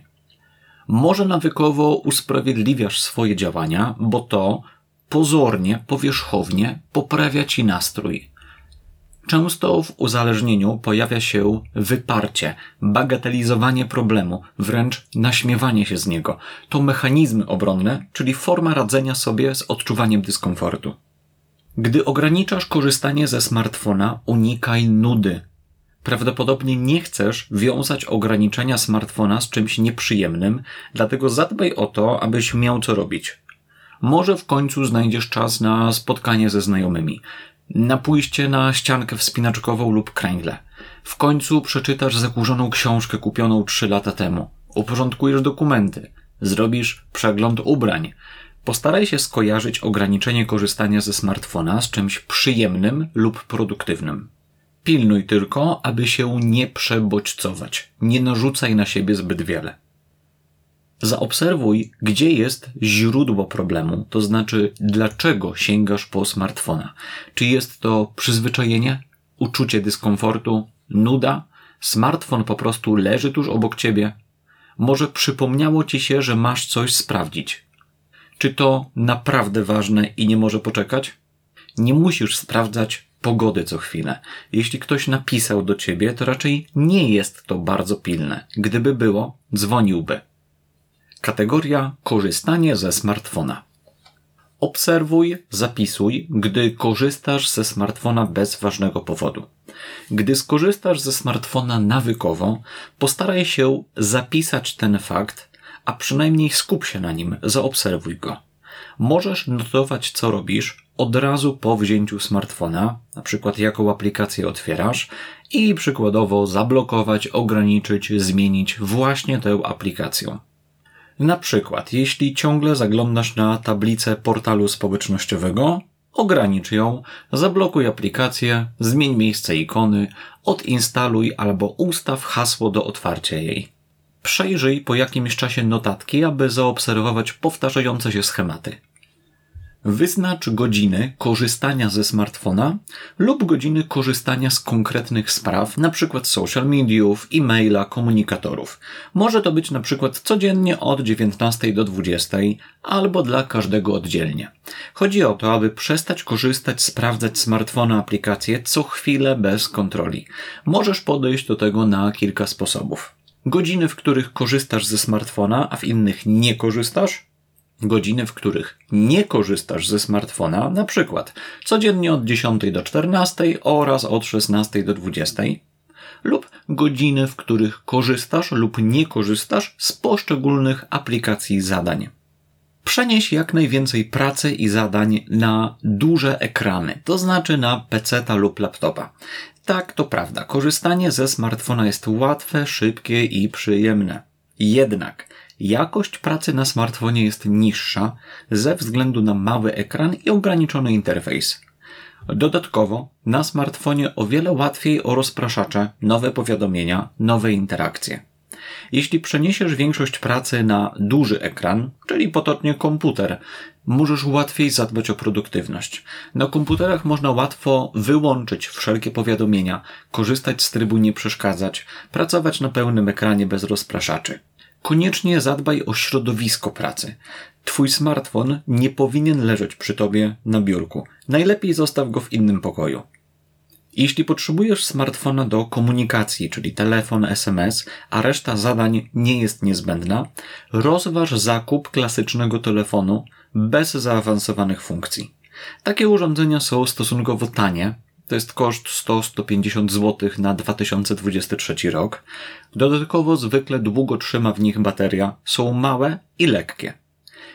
Może nawykowo usprawiedliwiasz swoje działania, bo to pozornie, powierzchownie poprawia ci nastrój. Często w uzależnieniu pojawia się wyparcie, bagatelizowanie problemu, wręcz naśmiewanie się z niego. To mechanizmy obronne, czyli forma radzenia sobie z odczuwaniem dyskomfortu. Gdy ograniczasz korzystanie ze smartfona, unikaj nudy. Prawdopodobnie nie chcesz wiązać ograniczenia smartfona z czymś nieprzyjemnym, dlatego zadbaj o to, abyś miał co robić. Może w końcu znajdziesz czas na spotkanie ze znajomymi na pójście na ściankę wspinaczkową lub kręgle. W końcu przeczytasz zakurzoną książkę kupioną trzy lata temu. Uporządkujesz dokumenty. Zrobisz przegląd ubrań. Postaraj się skojarzyć ograniczenie korzystania ze smartfona z czymś przyjemnym lub produktywnym. Pilnuj tylko, aby się nie przebodźcować. Nie narzucaj na siebie zbyt wiele. Zaobserwuj, gdzie jest źródło problemu, to znaczy dlaczego sięgasz po smartfona. Czy jest to przyzwyczajenie, uczucie dyskomfortu, nuda, smartfon po prostu leży tuż obok ciebie? Może przypomniało ci się, że masz coś sprawdzić? Czy to naprawdę ważne i nie może poczekać? Nie musisz sprawdzać pogody co chwilę. Jeśli ktoś napisał do ciebie, to raczej nie jest to bardzo pilne. Gdyby było, dzwoniłby. Kategoria korzystanie ze smartfona. Obserwuj, zapisuj, gdy korzystasz ze smartfona bez ważnego powodu. Gdy skorzystasz ze smartfona nawykowo, postaraj się zapisać ten fakt, a przynajmniej skup się na nim, zaobserwuj go. Możesz notować, co robisz od razu po wzięciu smartfona, na przykład jaką aplikację otwierasz i przykładowo zablokować, ograniczyć, zmienić właśnie tę aplikację. Na przykład, jeśli ciągle zaglądasz na tablicę portalu społecznościowego, ogranicz ją, zablokuj aplikację, zmień miejsce ikony, odinstaluj albo ustaw hasło do otwarcia jej. Przejrzyj po jakimś czasie notatki, aby zaobserwować powtarzające się schematy. Wyznacz godziny korzystania ze smartfona lub godziny korzystania z konkretnych spraw, np. social mediów, e-maila, komunikatorów. Może to być np. codziennie od 19 do 20 albo dla każdego oddzielnie. Chodzi o to, aby przestać korzystać, sprawdzać smartfona aplikacje co chwilę bez kontroli. Możesz podejść do tego na kilka sposobów. Godziny, w których korzystasz ze smartfona, a w innych nie korzystasz, godziny, w których nie korzystasz ze smartfona, na przykład codziennie od 10 do 14 oraz od 16 do 20, lub godziny, w których korzystasz lub nie korzystasz z poszczególnych aplikacji zadań. Przenieś jak najwięcej pracy i zadań na duże ekrany, to znaczy na PC lub laptopa. Tak, to prawda, korzystanie ze smartfona jest łatwe, szybkie i przyjemne. Jednak jakość pracy na smartfonie jest niższa ze względu na mały ekran i ograniczony interfejs. Dodatkowo na smartfonie o wiele łatwiej o rozpraszacze, nowe powiadomienia, nowe interakcje. Jeśli przeniesiesz większość pracy na duży ekran, czyli potocznie komputer, możesz łatwiej zadbać o produktywność. Na komputerach można łatwo wyłączyć wszelkie powiadomienia, korzystać z trybu nie przeszkadzać, pracować na pełnym ekranie bez rozpraszaczy. Koniecznie zadbaj o środowisko pracy. Twój smartfon nie powinien leżeć przy tobie na biurku. Najlepiej zostaw go w innym pokoju. Jeśli potrzebujesz smartfona do komunikacji, czyli telefon, SMS, a reszta zadań nie jest niezbędna, rozważ zakup klasycznego telefonu bez zaawansowanych funkcji. Takie urządzenia są stosunkowo tanie, to jest koszt 100-150 zł na 2023 rok. Dodatkowo zwykle długo trzyma w nich bateria, są małe i lekkie.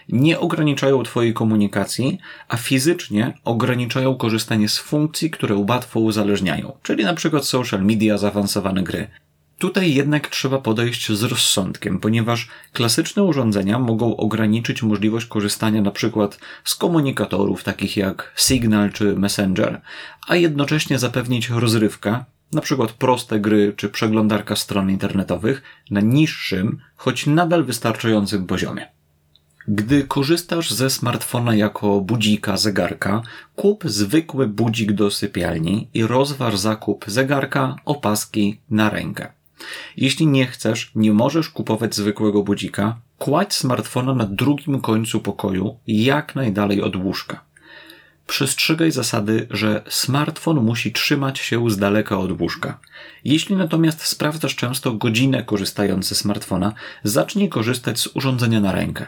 Nie ograniczają Twojej komunikacji, a fizycznie ograniczają korzystanie z funkcji, które łatwo uzależniają, czyli na przykład social media, zaawansowane gry. Tutaj jednak trzeba podejść z rozsądkiem, ponieważ klasyczne urządzenia mogą ograniczyć możliwość korzystania przykład z komunikatorów takich jak Signal czy Messenger, a jednocześnie zapewnić rozrywkę, przykład proste gry czy przeglądarka stron internetowych na niższym, choć nadal wystarczającym poziomie. Gdy korzystasz ze smartfona jako budzika, zegarka, kup zwykły budzik do sypialni i rozważ zakup zegarka, opaski na rękę. Jeśli nie chcesz, nie możesz kupować zwykłego budzika, kładź smartfona na drugim końcu pokoju, jak najdalej od łóżka. Przestrzegaj zasady, że smartfon musi trzymać się z daleka od łóżka. Jeśli natomiast sprawdzasz często godzinę korzystając ze smartfona, zacznij korzystać z urządzenia na rękę.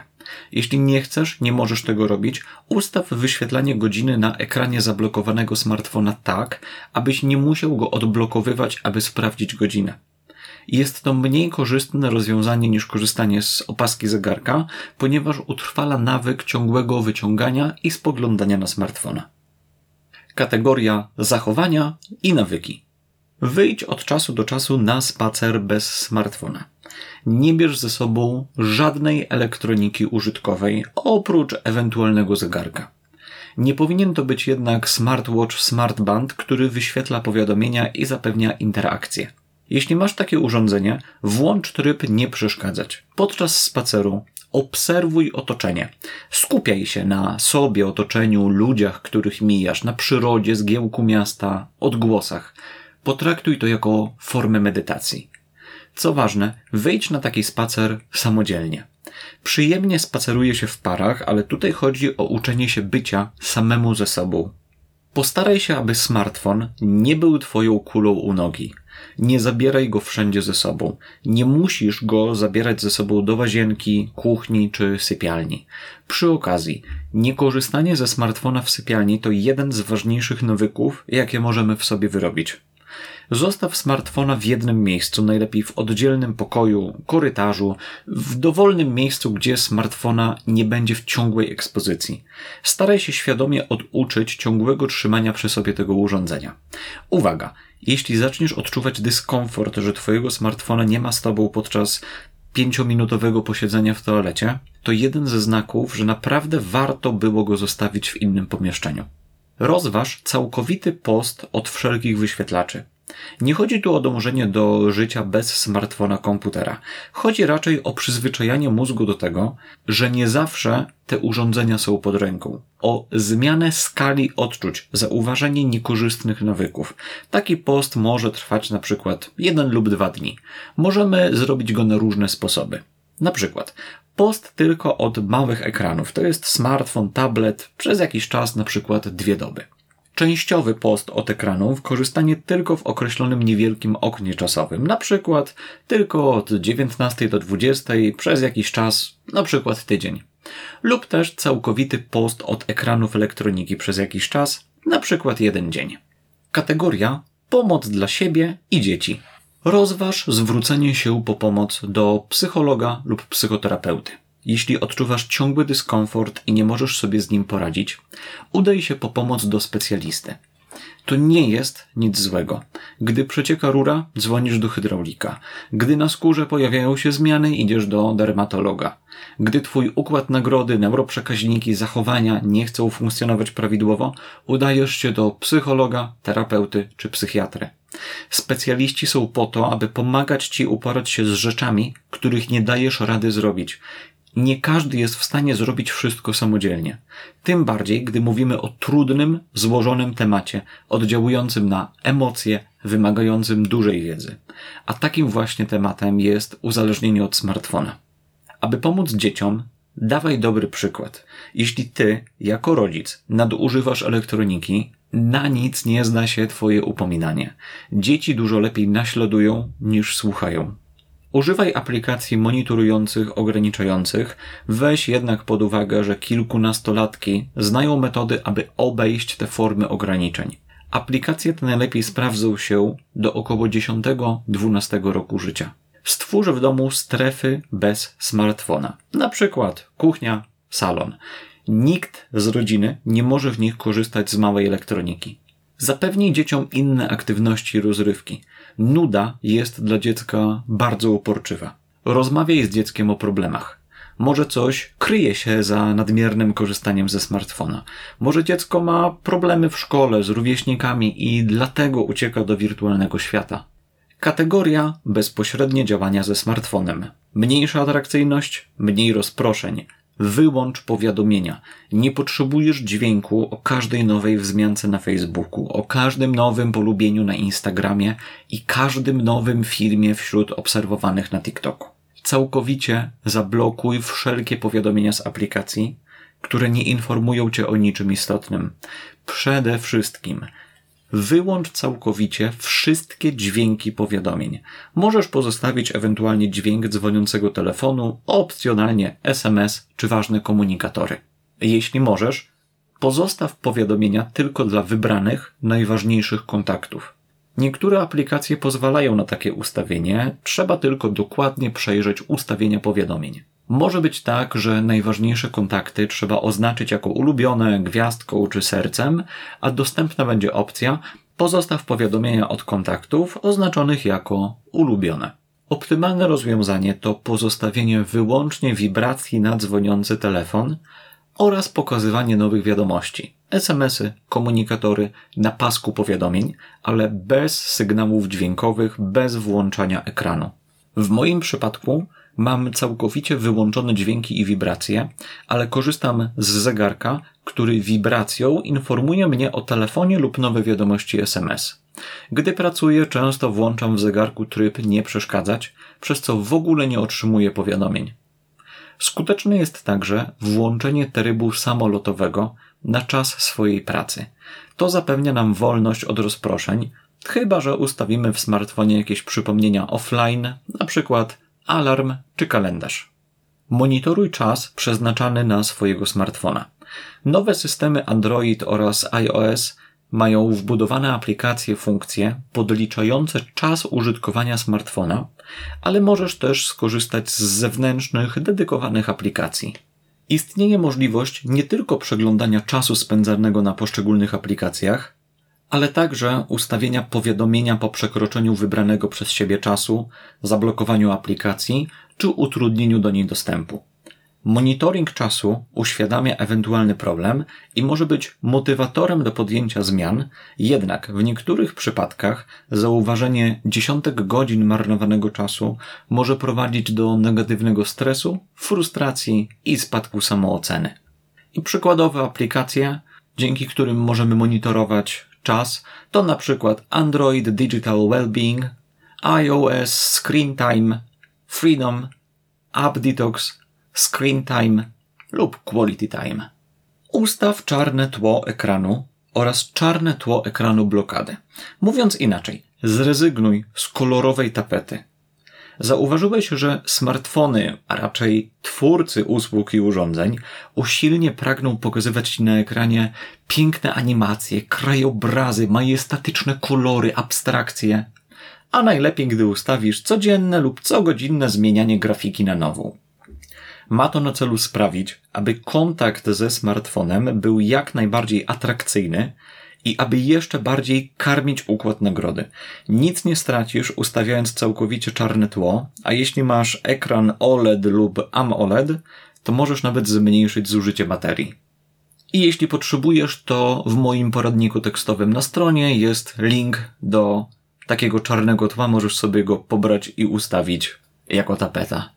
Jeśli nie chcesz, nie możesz tego robić, ustaw wyświetlanie godziny na ekranie zablokowanego smartfona tak, abyś nie musiał go odblokowywać, aby sprawdzić godzinę. Jest to mniej korzystne rozwiązanie niż korzystanie z opaski zegarka, ponieważ utrwala nawyk ciągłego wyciągania i spoglądania na smartfona. Kategoria zachowania i nawyki. Wyjdź od czasu do czasu na spacer bez smartfona. Nie bierz ze sobą żadnej elektroniki użytkowej oprócz ewentualnego zegarka. Nie powinien to być jednak smartwatch smartband, który wyświetla powiadomienia i zapewnia interakcję. Jeśli masz takie urządzenie, włącz tryb nie przeszkadzać. Podczas spaceru obserwuj otoczenie. Skupiaj się na sobie, otoczeniu, ludziach, których mijasz, na przyrodzie, zgiełku miasta, odgłosach. Potraktuj to jako formę medytacji. Co ważne, wyjdź na taki spacer samodzielnie. Przyjemnie spaceruje się w parach, ale tutaj chodzi o uczenie się bycia samemu ze sobą. Postaraj się, aby smartfon nie był twoją kulą u nogi. Nie zabieraj go wszędzie ze sobą. Nie musisz go zabierać ze sobą do łazienki, kuchni czy sypialni. Przy okazji, niekorzystanie ze smartfona w sypialni to jeden z ważniejszych nawyków, jakie możemy w sobie wyrobić. Zostaw smartfona w jednym miejscu, najlepiej w oddzielnym pokoju, korytarzu, w dowolnym miejscu, gdzie smartfona nie będzie w ciągłej ekspozycji. Staraj się świadomie oduczyć ciągłego trzymania przy sobie tego urządzenia. Uwaga! Jeśli zaczniesz odczuwać dyskomfort, że twojego smartfona nie ma z tobą podczas pięciominutowego posiedzenia w toalecie, to jeden ze znaków, że naprawdę warto było go zostawić w innym pomieszczeniu. Rozważ całkowity post od wszelkich wyświetlaczy. Nie chodzi tu o dążenie do życia bez smartfona komputera. Chodzi raczej o przyzwyczajanie mózgu do tego, że nie zawsze te urządzenia są pod ręką. O zmianę skali odczuć, zauważenie niekorzystnych nawyków. Taki post może trwać na przykład jeden lub dwa dni. Możemy zrobić go na różne sposoby. Na przykład post tylko od małych ekranów. To jest smartfon, tablet, przez jakiś czas, na przykład dwie doby częściowy post od ekranów, korzystanie tylko w określonym niewielkim oknie czasowym, na przykład tylko od 19 do 20 przez jakiś czas, na przykład tydzień. Lub też całkowity post od ekranów elektroniki przez jakiś czas, na przykład jeden dzień. Kategoria pomoc dla siebie i dzieci. Rozważ zwrócenie się po pomoc do psychologa lub psychoterapeuty. Jeśli odczuwasz ciągły dyskomfort i nie możesz sobie z nim poradzić, udaj się po pomoc do specjalisty. To nie jest nic złego. Gdy przecieka rura, dzwonisz do hydraulika. Gdy na skórze pojawiają się zmiany, idziesz do dermatologa. Gdy twój układ nagrody, neuroprzekaźniki, zachowania nie chcą funkcjonować prawidłowo, udajesz się do psychologa, terapeuty czy psychiatry. Specjaliści są po to, aby pomagać ci uporać się z rzeczami, których nie dajesz rady zrobić nie każdy jest w stanie zrobić wszystko samodzielnie. Tym bardziej, gdy mówimy o trudnym, złożonym temacie, oddziałującym na emocje, wymagającym dużej wiedzy. A takim właśnie tematem jest uzależnienie od smartfona. Aby pomóc dzieciom, dawaj dobry przykład. Jeśli ty, jako rodzic, nadużywasz elektroniki, na nic nie zna się twoje upominanie. Dzieci dużo lepiej naśladują niż słuchają. Używaj aplikacji monitorujących, ograniczających, weź jednak pod uwagę, że kilkunastolatki znają metody, aby obejść te formy ograniczeń. Aplikacje te najlepiej sprawdzą się do około 10-12 roku życia. Stwórz w domu strefy bez smartfona. Na przykład kuchnia, salon. Nikt z rodziny nie może w nich korzystać z małej elektroniki. Zapewnij dzieciom inne aktywności i rozrywki. Nuda jest dla dziecka bardzo uporczywa. Rozmawiaj z dzieckiem o problemach. Może coś kryje się za nadmiernym korzystaniem ze smartfona. Może dziecko ma problemy w szkole z rówieśnikami i dlatego ucieka do wirtualnego świata. Kategoria bezpośrednie działania ze smartfonem. Mniejsza atrakcyjność, mniej rozproszeń, Wyłącz powiadomienia. Nie potrzebujesz dźwięku o każdej nowej wzmiance na Facebooku, o każdym nowym polubieniu na Instagramie i każdym nowym filmie wśród obserwowanych na TikToku. Całkowicie zablokuj wszelkie powiadomienia z aplikacji, które nie informują cię o niczym istotnym. Przede wszystkim Wyłącz całkowicie wszystkie dźwięki powiadomień. Możesz pozostawić ewentualnie dźwięk dzwoniącego telefonu, opcjonalnie SMS czy ważne komunikatory. Jeśli możesz, pozostaw powiadomienia tylko dla wybranych, najważniejszych kontaktów. Niektóre aplikacje pozwalają na takie ustawienie, trzeba tylko dokładnie przejrzeć ustawienia powiadomień. Może być tak, że najważniejsze kontakty trzeba oznaczyć jako ulubione gwiazdką czy sercem, a dostępna będzie opcja pozostaw powiadomienia od kontaktów oznaczonych jako ulubione. Optymalne rozwiązanie to pozostawienie wyłącznie wibracji na dzwoniący telefon oraz pokazywanie nowych wiadomości, SMSy, komunikatory na pasku powiadomień, ale bez sygnałów dźwiękowych, bez włączania ekranu. W moim przypadku mam całkowicie wyłączone dźwięki i wibracje, ale korzystam z zegarka, który wibracją informuje mnie o telefonie lub nowe wiadomości SMS. Gdy pracuję, często włączam w zegarku tryb nie przeszkadzać, przez co w ogóle nie otrzymuję powiadomień. Skuteczne jest także włączenie trybu samolotowego na czas swojej pracy. To zapewnia nam wolność od rozproszeń, chyba że ustawimy w smartfonie jakieś przypomnienia offline, na przykład alarm czy kalendarz. Monitoruj czas przeznaczany na swojego smartfona. Nowe systemy Android oraz iOS mają wbudowane aplikacje funkcje podliczające czas użytkowania smartfona, ale możesz też skorzystać z zewnętrznych, dedykowanych aplikacji. Istnieje możliwość nie tylko przeglądania czasu spędzanego na poszczególnych aplikacjach, ale także ustawienia powiadomienia po przekroczeniu wybranego przez siebie czasu, zablokowaniu aplikacji czy utrudnieniu do niej dostępu. Monitoring czasu uświadamia ewentualny problem i może być motywatorem do podjęcia zmian, jednak w niektórych przypadkach zauważenie dziesiątek godzin marnowanego czasu może prowadzić do negatywnego stresu, frustracji i spadku samooceny. I przykładowe aplikacje, dzięki którym możemy monitorować czas, to na przykład Android Digital Wellbeing, iOS Screen Time, Freedom, App Detox, Screen Time lub Quality Time. Ustaw czarne tło ekranu oraz czarne tło ekranu blokady. Mówiąc inaczej, zrezygnuj z kolorowej tapety. Zauważyłeś, że smartfony, a raczej twórcy usług i urządzeń, usilnie pragną pokazywać Ci na ekranie piękne animacje, krajobrazy, majestatyczne kolory, abstrakcje, a najlepiej, gdy ustawisz codzienne lub cogodzinne zmienianie grafiki na nową. Ma to na celu sprawić, aby kontakt ze smartfonem był jak najbardziej atrakcyjny i aby jeszcze bardziej karmić układ nagrody. Nic nie stracisz ustawiając całkowicie czarne tło, a jeśli masz ekran OLED lub AMOLED, to możesz nawet zmniejszyć zużycie baterii. I jeśli potrzebujesz, to w moim poradniku tekstowym na stronie jest link do takiego czarnego tła, możesz sobie go pobrać i ustawić jako tapeta.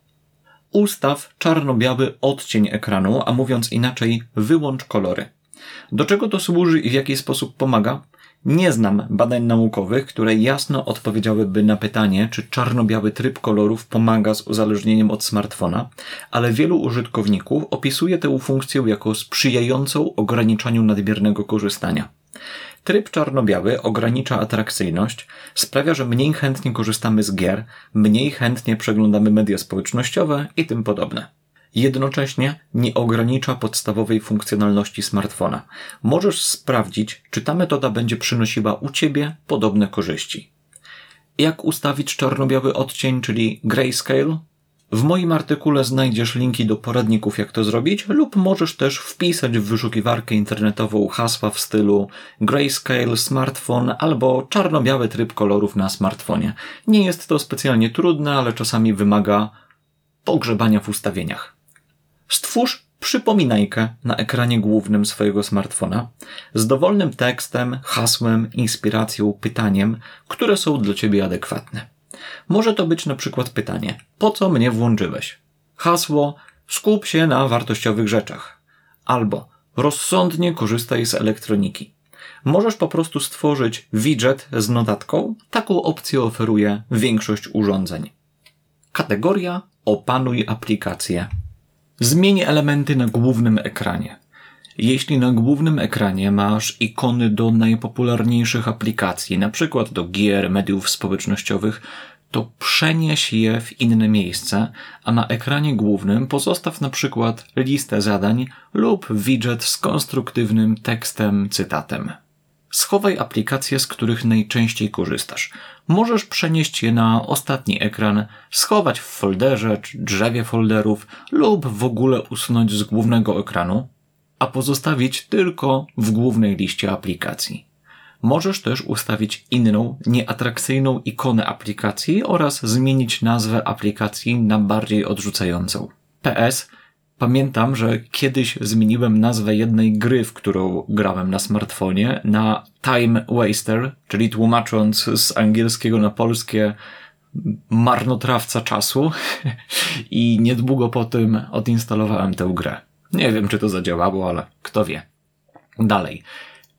Ustaw czarno-biały odcień ekranu, a mówiąc inaczej, wyłącz kolory. Do czego to służy i w jaki sposób pomaga? Nie znam badań naukowych, które jasno odpowiedziałyby na pytanie, czy czarno-biały tryb kolorów pomaga z uzależnieniem od smartfona, ale wielu użytkowników opisuje tę funkcję jako sprzyjającą ograniczaniu nadmiernego korzystania. Tryb czarno-biały ogranicza atrakcyjność, sprawia, że mniej chętnie korzystamy z gier, mniej chętnie przeglądamy media społecznościowe i tym podobne. Jednocześnie nie ogranicza podstawowej funkcjonalności smartfona. Możesz sprawdzić, czy ta metoda będzie przynosiła u Ciebie podobne korzyści. Jak ustawić czarno-biały odcień, czyli grayscale? W moim artykule znajdziesz linki do poradników, jak to zrobić, lub możesz też wpisać w wyszukiwarkę internetową hasła w stylu grayscale smartphone albo czarno-biały tryb kolorów na smartfonie. Nie jest to specjalnie trudne, ale czasami wymaga pogrzebania w ustawieniach. Stwórz przypominajkę na ekranie głównym swojego smartfona z dowolnym tekstem, hasłem, inspiracją, pytaniem, które są dla Ciebie adekwatne. Może to być na przykład pytanie: po co mnie włączyłeś? Hasło: skup się na wartościowych rzeczach. Albo rozsądnie korzystaj z elektroniki. Możesz po prostu stworzyć widget z notatką. Taką opcję oferuje większość urządzeń. Kategoria Opanuj aplikację. Zmień elementy na głównym ekranie. Jeśli na głównym ekranie masz ikony do najpopularniejszych aplikacji, przykład do gier, mediów społecznościowych, to przenieś je w inne miejsce, a na ekranie głównym pozostaw na przykład listę zadań lub widget z konstruktywnym tekstem, cytatem. Schowaj aplikacje, z których najczęściej korzystasz. Możesz przenieść je na ostatni ekran, schować w folderze czy drzewie folderów lub w ogóle usunąć z głównego ekranu, a pozostawić tylko w głównej liście aplikacji. Możesz też ustawić inną, nieatrakcyjną ikonę aplikacji oraz zmienić nazwę aplikacji na bardziej odrzucającą. PS Pamiętam, że kiedyś zmieniłem nazwę jednej gry, w którą grałem na smartfonie, na Time Waster, czyli tłumacząc z angielskiego na polskie marnotrawca czasu i niedługo po tym odinstalowałem tę grę. Nie wiem, czy to zadziałało, ale kto wie. Dalej.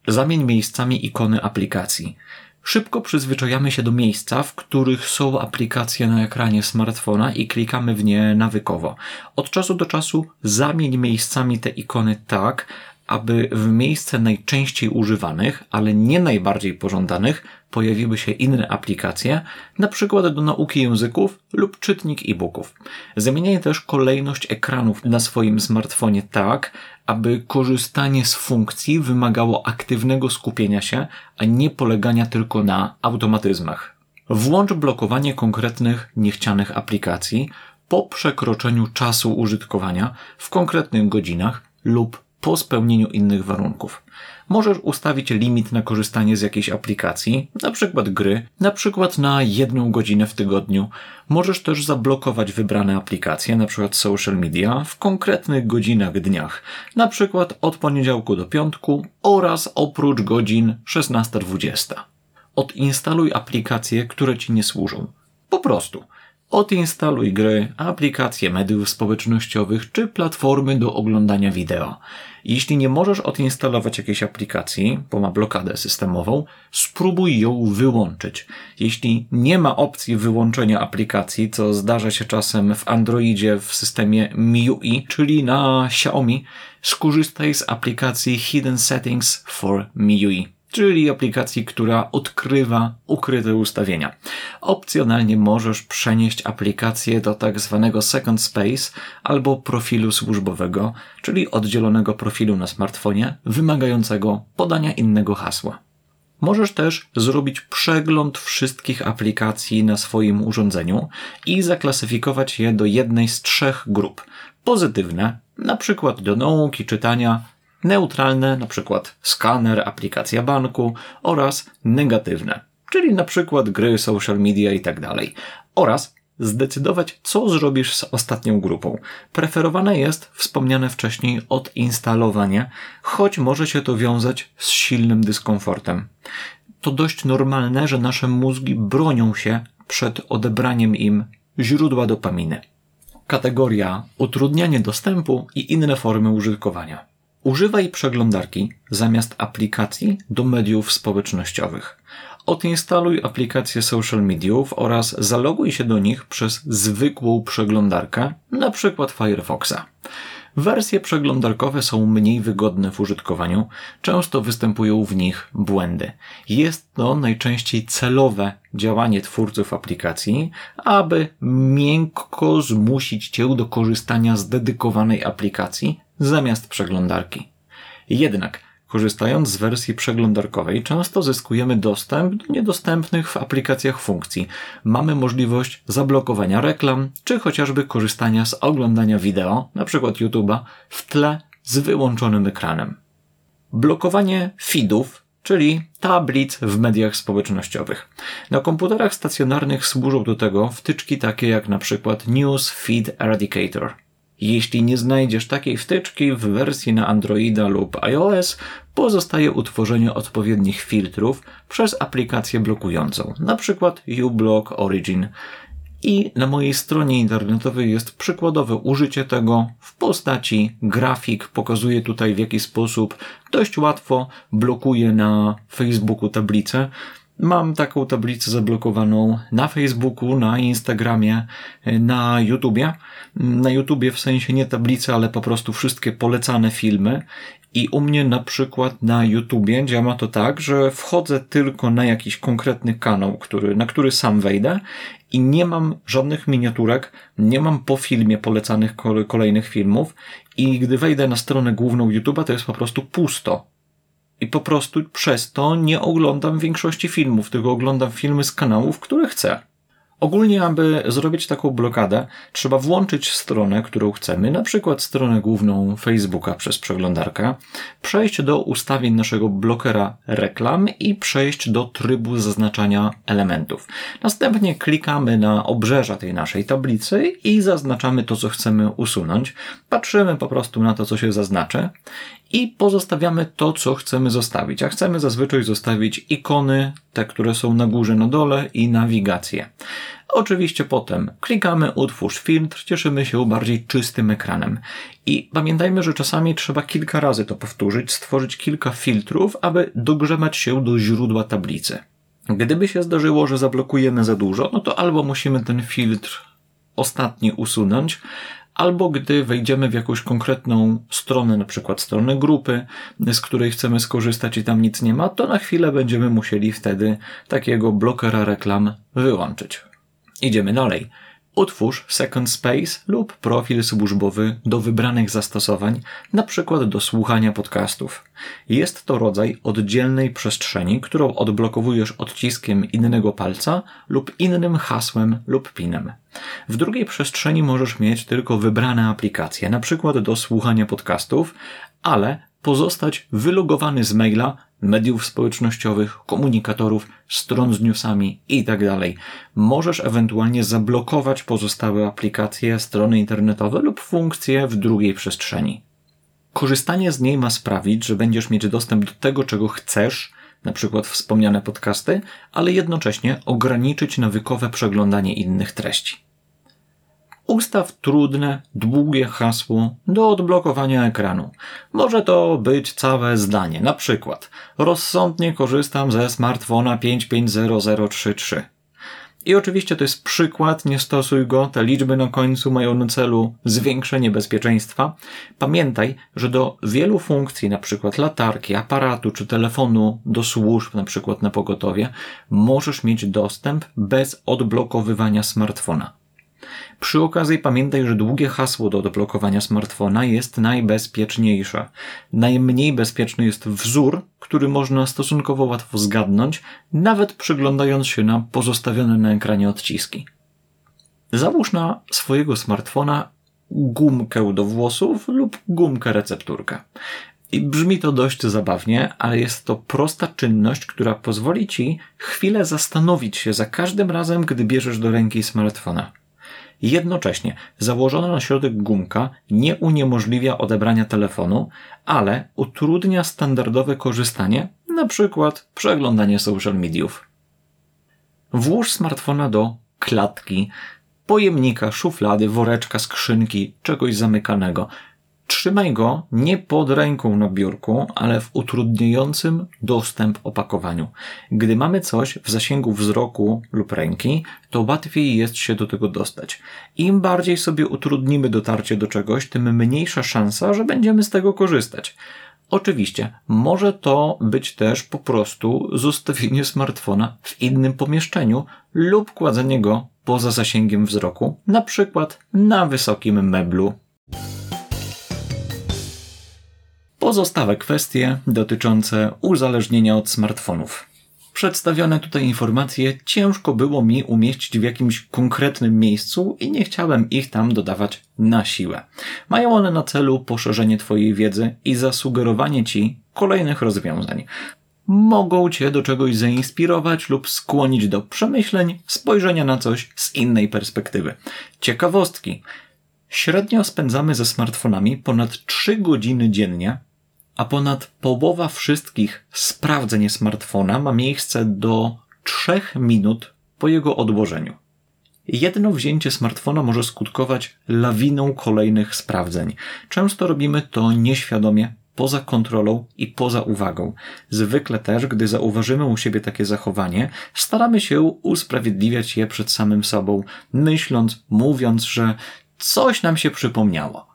Zamień miejscami ikony aplikacji. Szybko przyzwyczajamy się do miejsca, w których są aplikacje na ekranie smartfona i klikamy w nie nawykowo. Od czasu do czasu zamień miejscami te ikony tak, aby w miejsce najczęściej używanych, ale nie najbardziej pożądanych, pojawiły się inne aplikacje, na przykład do nauki języków lub czytnik e-booków. Zamieniaj też kolejność ekranów na swoim smartfonie tak, aby korzystanie z funkcji wymagało aktywnego skupienia się, a nie polegania tylko na automatyzmach. Włącz blokowanie konkretnych niechcianych aplikacji po przekroczeniu czasu użytkowania w konkretnych godzinach lub po spełnieniu innych warunków. Możesz ustawić limit na korzystanie z jakiejś aplikacji, na przykład gry, na przykład na jedną godzinę w tygodniu. Możesz też zablokować wybrane aplikacje, na przykład social media, w konkretnych godzinach, dniach, na przykład od poniedziałku do piątku oraz oprócz godzin 16-20. Odinstaluj aplikacje, które Ci nie służą. Po prostu. Odinstaluj gry, aplikacje mediów społecznościowych czy platformy do oglądania wideo. Jeśli nie możesz odinstalować jakiejś aplikacji, bo ma blokadę systemową, spróbuj ją wyłączyć. Jeśli nie ma opcji wyłączenia aplikacji, co zdarza się czasem w Androidzie w systemie MIUI, czyli na Xiaomi, skorzystaj z aplikacji Hidden Settings for MIUI czyli aplikacji, która odkrywa ukryte ustawienia. Opcjonalnie możesz przenieść aplikację do tak zwanego second space albo profilu służbowego, czyli oddzielonego profilu na smartfonie, wymagającego podania innego hasła. Możesz też zrobić przegląd wszystkich aplikacji na swoim urządzeniu i zaklasyfikować je do jednej z trzech grup. Pozytywne, na przykład do nauki, czytania, neutralne, na przykład skaner, aplikacja banku oraz negatywne, czyli na przykład gry, social media itd. Tak oraz zdecydować, co zrobisz z ostatnią grupą. Preferowane jest wspomniane wcześniej odinstalowanie, choć może się to wiązać z silnym dyskomfortem. To dość normalne, że nasze mózgi bronią się przed odebraniem im źródła dopaminy. Kategoria utrudnianie dostępu i inne formy użytkowania. Używaj przeglądarki zamiast aplikacji do mediów społecznościowych. Odinstaluj aplikacje social mediów oraz zaloguj się do nich przez zwykłą przeglądarkę, np. Firefoxa. Wersje przeglądarkowe są mniej wygodne w użytkowaniu, często występują w nich błędy. Jest to najczęściej celowe działanie twórców aplikacji, aby miękko zmusić Cię do korzystania z dedykowanej aplikacji zamiast przeglądarki. Jednak Korzystając z wersji przeglądarkowej, często zyskujemy dostęp do niedostępnych w aplikacjach funkcji. Mamy możliwość zablokowania reklam, czy chociażby korzystania z oglądania wideo, np. YouTube'a, w tle z wyłączonym ekranem. Blokowanie feedów, czyli tablic w mediach społecznościowych. Na komputerach stacjonarnych służą do tego wtyczki takie jak na przykład News Feed Eradicator. Jeśli nie znajdziesz takiej wtyczki w wersji na Androida lub iOS, pozostaje utworzenie odpowiednich filtrów przez aplikację blokującą, np. uBlock Origin. I na mojej stronie internetowej jest przykładowe użycie tego w postaci grafik. Pokazuję tutaj w jaki sposób dość łatwo blokuje na Facebooku tablicę. Mam taką tablicę zablokowaną na Facebooku, na Instagramie, na YouTubie. Na YouTubie w sensie nie tablicy, ale po prostu wszystkie polecane filmy. I u mnie na przykład na YouTubie działa to tak, że wchodzę tylko na jakiś konkretny kanał, który, na który sam wejdę i nie mam żadnych miniaturek, nie mam po filmie polecanych kolejnych filmów i gdy wejdę na stronę główną YouTube'a, to jest po prostu pusto i po prostu przez to nie oglądam większości filmów, tylko oglądam filmy z kanałów, które chcę. Ogólnie, aby zrobić taką blokadę, trzeba włączyć stronę, którą chcemy, na przykład stronę główną Facebooka przez przeglądarkę, przejść do ustawień naszego blokera reklam i przejść do trybu zaznaczania elementów. Następnie klikamy na obrzeża tej naszej tablicy i zaznaczamy to, co chcemy usunąć. Patrzymy po prostu na to, co się zaznaczy i pozostawiamy to, co chcemy zostawić. A chcemy zazwyczaj zostawić ikony, te, które są na górze, na dole i nawigację. Oczywiście potem klikamy utwórz filtr, cieszymy się bardziej czystym ekranem. I pamiętajmy, że czasami trzeba kilka razy to powtórzyć, stworzyć kilka filtrów, aby dogrzebać się do źródła tablicy. Gdyby się zdarzyło, że zablokujemy za dużo, no to albo musimy ten filtr ostatni usunąć, albo gdy wejdziemy w jakąś konkretną stronę, na przykład stronę grupy, z której chcemy skorzystać i tam nic nie ma, to na chwilę będziemy musieli wtedy takiego blokera reklam wyłączyć. Idziemy dalej. Utwórz second space lub profil służbowy do wybranych zastosowań, na przykład do słuchania podcastów. Jest to rodzaj oddzielnej przestrzeni, którą odblokowujesz odciskiem innego palca lub innym hasłem lub pinem. W drugiej przestrzeni możesz mieć tylko wybrane aplikacje, na przykład do słuchania podcastów, ale pozostać wylogowany z maila, mediów społecznościowych, komunikatorów, stron z newsami itd. Tak możesz ewentualnie zablokować pozostałe aplikacje, strony internetowe lub funkcje w drugiej przestrzeni. Korzystanie z niej ma sprawić, że będziesz mieć dostęp do tego, czego chcesz, na przykład wspomniane podcasty, ale jednocześnie ograniczyć nawykowe przeglądanie innych treści. Ustaw trudne, długie hasło do odblokowania ekranu. Może to być całe zdanie, na przykład rozsądnie korzystam ze smartfona 550033. I oczywiście to jest przykład, nie stosuj go, te liczby na końcu mają na celu zwiększenie bezpieczeństwa. Pamiętaj, że do wielu funkcji, na przykład latarki, aparatu czy telefonu do służb, na przykład na pogotowie, możesz mieć dostęp bez odblokowywania smartfona. Przy okazji pamiętaj, że długie hasło do odblokowania smartfona jest najbezpieczniejsze. Najmniej bezpieczny jest wzór, który można stosunkowo łatwo zgadnąć, nawet przyglądając się na pozostawione na ekranie odciski. Załóż na swojego smartfona gumkę do włosów lub gumkę recepturkę. I brzmi to dość zabawnie, ale jest to prosta czynność, która pozwoli ci chwilę zastanowić się za każdym razem, gdy bierzesz do ręki smartfona. Jednocześnie założona na środek gumka nie uniemożliwia odebrania telefonu, ale utrudnia standardowe korzystanie, na przykład przeglądanie social mediów. Włóż smartfona do klatki, pojemnika, szuflady, woreczka, skrzynki, czegoś zamykanego. Trzymaj go nie pod ręką na biurku, ale w utrudniającym dostęp opakowaniu. Gdy mamy coś w zasięgu wzroku lub ręki, to łatwiej jest się do tego dostać. Im bardziej sobie utrudnimy dotarcie do czegoś, tym mniejsza szansa, że będziemy z tego korzystać. Oczywiście, może to być też po prostu zostawienie smartfona w innym pomieszczeniu lub kładzenie go poza zasięgiem wzroku, na przykład na wysokim meblu Pozostałe kwestie dotyczące uzależnienia od smartfonów. Przedstawione tutaj informacje ciężko było mi umieścić w jakimś konkretnym miejscu i nie chciałem ich tam dodawać na siłę. Mają one na celu poszerzenie Twojej wiedzy i zasugerowanie Ci kolejnych rozwiązań. Mogą Cię do czegoś zainspirować lub skłonić do przemyśleń, spojrzenia na coś z innej perspektywy. Ciekawostki. Średnio spędzamy ze smartfonami ponad 3 godziny dziennie a ponad połowa wszystkich sprawdzeń smartfona ma miejsce do 3 minut po jego odłożeniu. Jedno wzięcie smartfona może skutkować lawiną kolejnych sprawdzeń. Często robimy to nieświadomie, poza kontrolą i poza uwagą. Zwykle też, gdy zauważymy u siebie takie zachowanie, staramy się usprawiedliwiać je przed samym sobą, myśląc, mówiąc, że coś nam się przypomniało.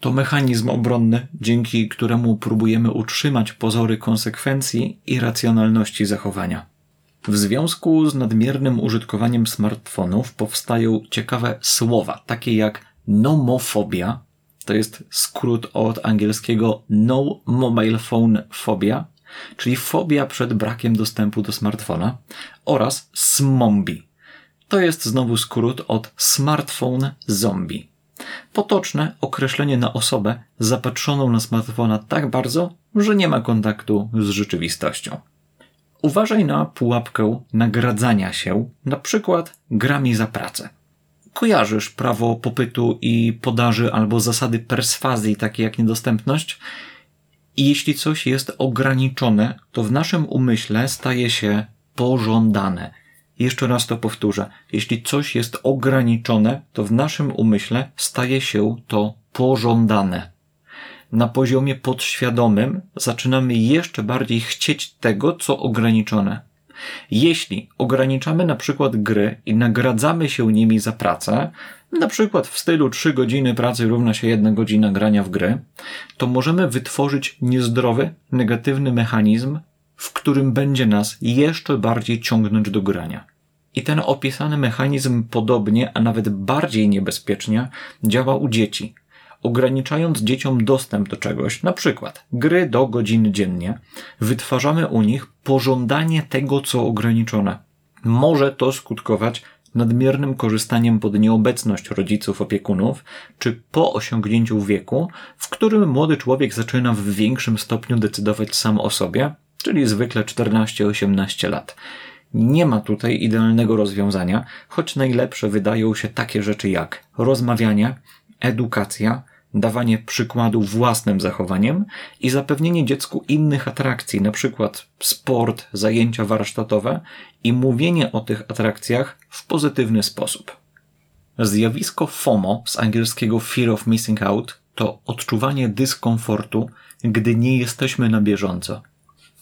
To mechanizm obronny, dzięki któremu próbujemy utrzymać pozory konsekwencji i racjonalności zachowania. W związku z nadmiernym użytkowaniem smartfonów powstają ciekawe słowa, takie jak nomofobia, to jest skrót od angielskiego no mobile phone phobia, czyli fobia przed brakiem dostępu do smartfona, oraz smombi. To jest znowu skrót od smartphone zombie. Potoczne określenie na osobę zapatrzoną na smartfona tak bardzo, że nie ma kontaktu z rzeczywistością. Uważaj na pułapkę nagradzania się, na przykład grami za pracę. Kojarzysz prawo popytu i podaży albo zasady perswazji, takie jak niedostępność? I jeśli coś jest ograniczone, to w naszym umyśle staje się pożądane. Jeszcze raz to powtórzę. Jeśli coś jest ograniczone, to w naszym umyśle staje się to pożądane. Na poziomie podświadomym zaczynamy jeszcze bardziej chcieć tego, co ograniczone. Jeśli ograniczamy na przykład gry i nagradzamy się nimi za pracę, na przykład w stylu 3 godziny pracy równa się 1 godzina grania w gry, to możemy wytworzyć niezdrowy, negatywny mechanizm, w którym będzie nas jeszcze bardziej ciągnąć do grania. I ten opisany mechanizm podobnie, a nawet bardziej niebezpiecznie działa u dzieci. Ograniczając dzieciom dostęp do czegoś, na przykład gry do godziny dziennie, wytwarzamy u nich pożądanie tego, co ograniczone. Może to skutkować nadmiernym korzystaniem pod nieobecność rodziców, opiekunów, czy po osiągnięciu wieku, w którym młody człowiek zaczyna w większym stopniu decydować sam o sobie, czyli zwykle 14-18 lat. Nie ma tutaj idealnego rozwiązania, choć najlepsze wydają się takie rzeczy jak rozmawianie, edukacja, dawanie przykładu własnym zachowaniem i zapewnienie dziecku innych atrakcji, np. sport, zajęcia warsztatowe i mówienie o tych atrakcjach w pozytywny sposób. Zjawisko FOMO z angielskiego Fear of Missing Out to odczuwanie dyskomfortu, gdy nie jesteśmy na bieżąco.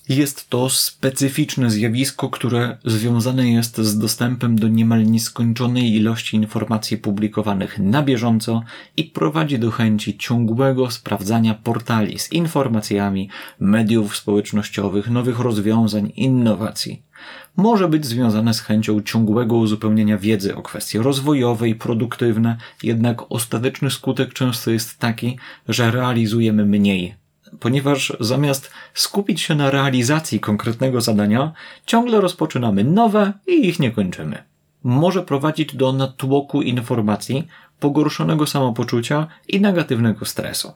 Jest to specyficzne zjawisko, które związane jest z dostępem do niemal nieskończonej ilości informacji publikowanych na bieżąco i prowadzi do chęci ciągłego sprawdzania portali z informacjami, mediów społecznościowych, nowych rozwiązań, innowacji. Może być związane z chęcią ciągłego uzupełniania wiedzy o kwestie rozwojowe i produktywne, jednak ostateczny skutek często jest taki, że realizujemy mniej ponieważ zamiast skupić się na realizacji konkretnego zadania, ciągle rozpoczynamy nowe i ich nie kończymy. Może prowadzić do natłoku informacji, pogorszonego samopoczucia i negatywnego stresu.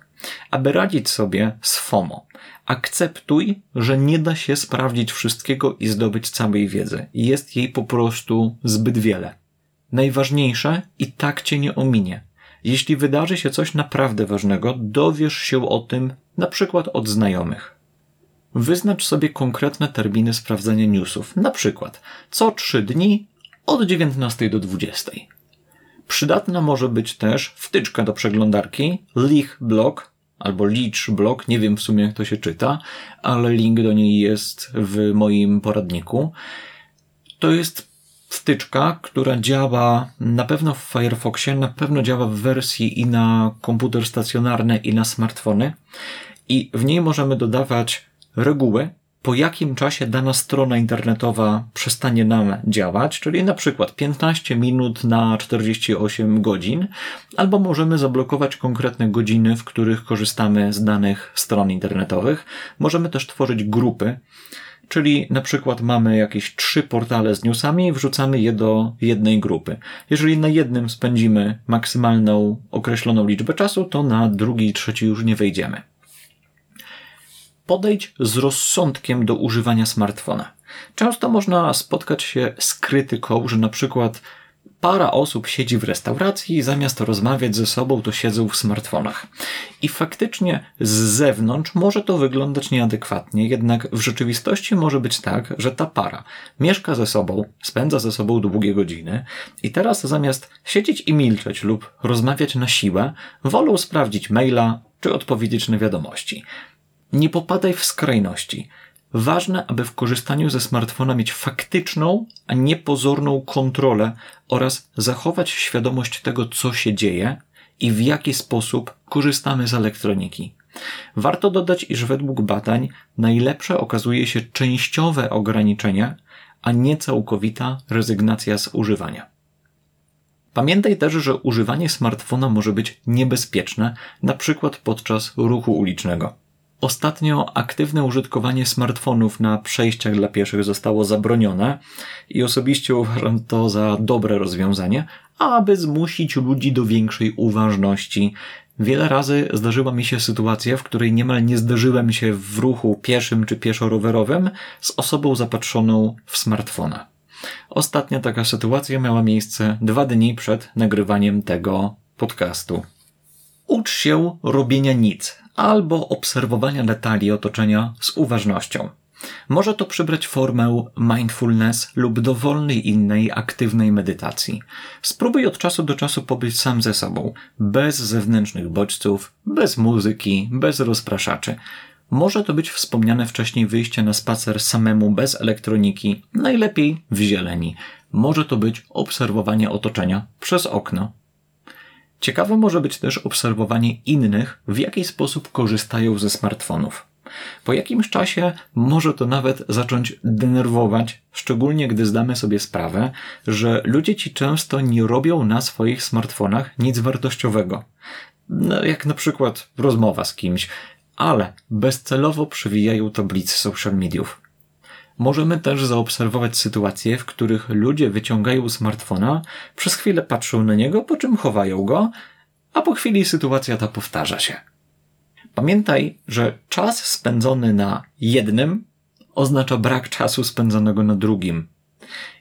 Aby radzić sobie z FOMO, akceptuj, że nie da się sprawdzić wszystkiego i zdobyć całej wiedzy. Jest jej po prostu zbyt wiele. Najważniejsze i tak cię nie ominie. Jeśli wydarzy się coś naprawdę ważnego, dowiesz się o tym na przykład od znajomych. Wyznacz sobie konkretne terminy sprawdzania newsów, na przykład co 3 dni od 19 do 20. Przydatna może być też wtyczka do przeglądarki Leech Block albo Leech Block, nie wiem w sumie jak to się czyta, ale link do niej jest w moim poradniku. To jest wtyczka, która działa na pewno w Firefoxie, na pewno działa w wersji i na komputer stacjonarny, i na smartfony. I w niej możemy dodawać reguły, po jakim czasie dana strona internetowa przestanie nam działać, czyli na przykład 15 minut na 48 godzin, albo możemy zablokować konkretne godziny, w których korzystamy z danych stron internetowych. Możemy też tworzyć grupy, Czyli na przykład mamy jakieś trzy portale z newsami, wrzucamy je do jednej grupy. Jeżeli na jednym spędzimy maksymalną określoną liczbę czasu, to na drugi i trzeci już nie wejdziemy. Podejdź z rozsądkiem do używania smartfona. Często można spotkać się z krytyką, że na przykład para osób siedzi w restauracji i zamiast rozmawiać ze sobą, to siedzą w smartfonach. I faktycznie z zewnątrz może to wyglądać nieadekwatnie, jednak w rzeczywistości może być tak, że ta para mieszka ze sobą, spędza ze sobą długie godziny i teraz zamiast siedzieć i milczeć lub rozmawiać na siłę, wolą sprawdzić maila czy odpowiedzieć na wiadomości. Nie popadaj w skrajności. Ważne, aby w korzystaniu ze smartfona mieć faktyczną, a nie pozorną kontrolę oraz zachować świadomość tego, co się dzieje i w jaki sposób korzystamy z elektroniki. Warto dodać, iż według badań najlepsze okazuje się częściowe ograniczenie, a nie całkowita rezygnacja z używania. Pamiętaj też, że używanie smartfona może być niebezpieczne, na przykład podczas ruchu ulicznego. Ostatnio aktywne użytkowanie smartfonów na przejściach dla pieszych zostało zabronione i osobiście uważam to za dobre rozwiązanie, aby zmusić ludzi do większej uważności. Wiele razy zdarzyła mi się sytuacja, w której niemal nie zdarzyłem się w ruchu pieszym czy pieszo-rowerowym z osobą zapatrzoną w smartfona. Ostatnia taka sytuacja miała miejsce dwa dni przed nagrywaniem tego podcastu. Ucz się robienia nic albo obserwowania detali otoczenia z uważnością. Może to przybrać formę mindfulness lub dowolnej innej aktywnej medytacji. Spróbuj od czasu do czasu pobyć sam ze sobą, bez zewnętrznych bodźców, bez muzyki, bez rozpraszaczy. Może to być wspomniane wcześniej wyjście na spacer samemu bez elektroniki, najlepiej w zieleni. Może to być obserwowanie otoczenia przez okno. Ciekawe może być też obserwowanie innych, w jaki sposób korzystają ze smartfonów. Po jakimś czasie może to nawet zacząć denerwować, szczególnie gdy zdamy sobie sprawę, że ludzie ci często nie robią na swoich smartfonach nic wartościowego. No, jak na przykład rozmowa z kimś, ale bezcelowo przewijają tablice social mediów. Możemy też zaobserwować sytuacje, w których ludzie wyciągają smartfona, przez chwilę patrzą na niego, po czym chowają go, a po chwili sytuacja ta powtarza się. Pamiętaj, że czas spędzony na jednym oznacza brak czasu spędzonego na drugim.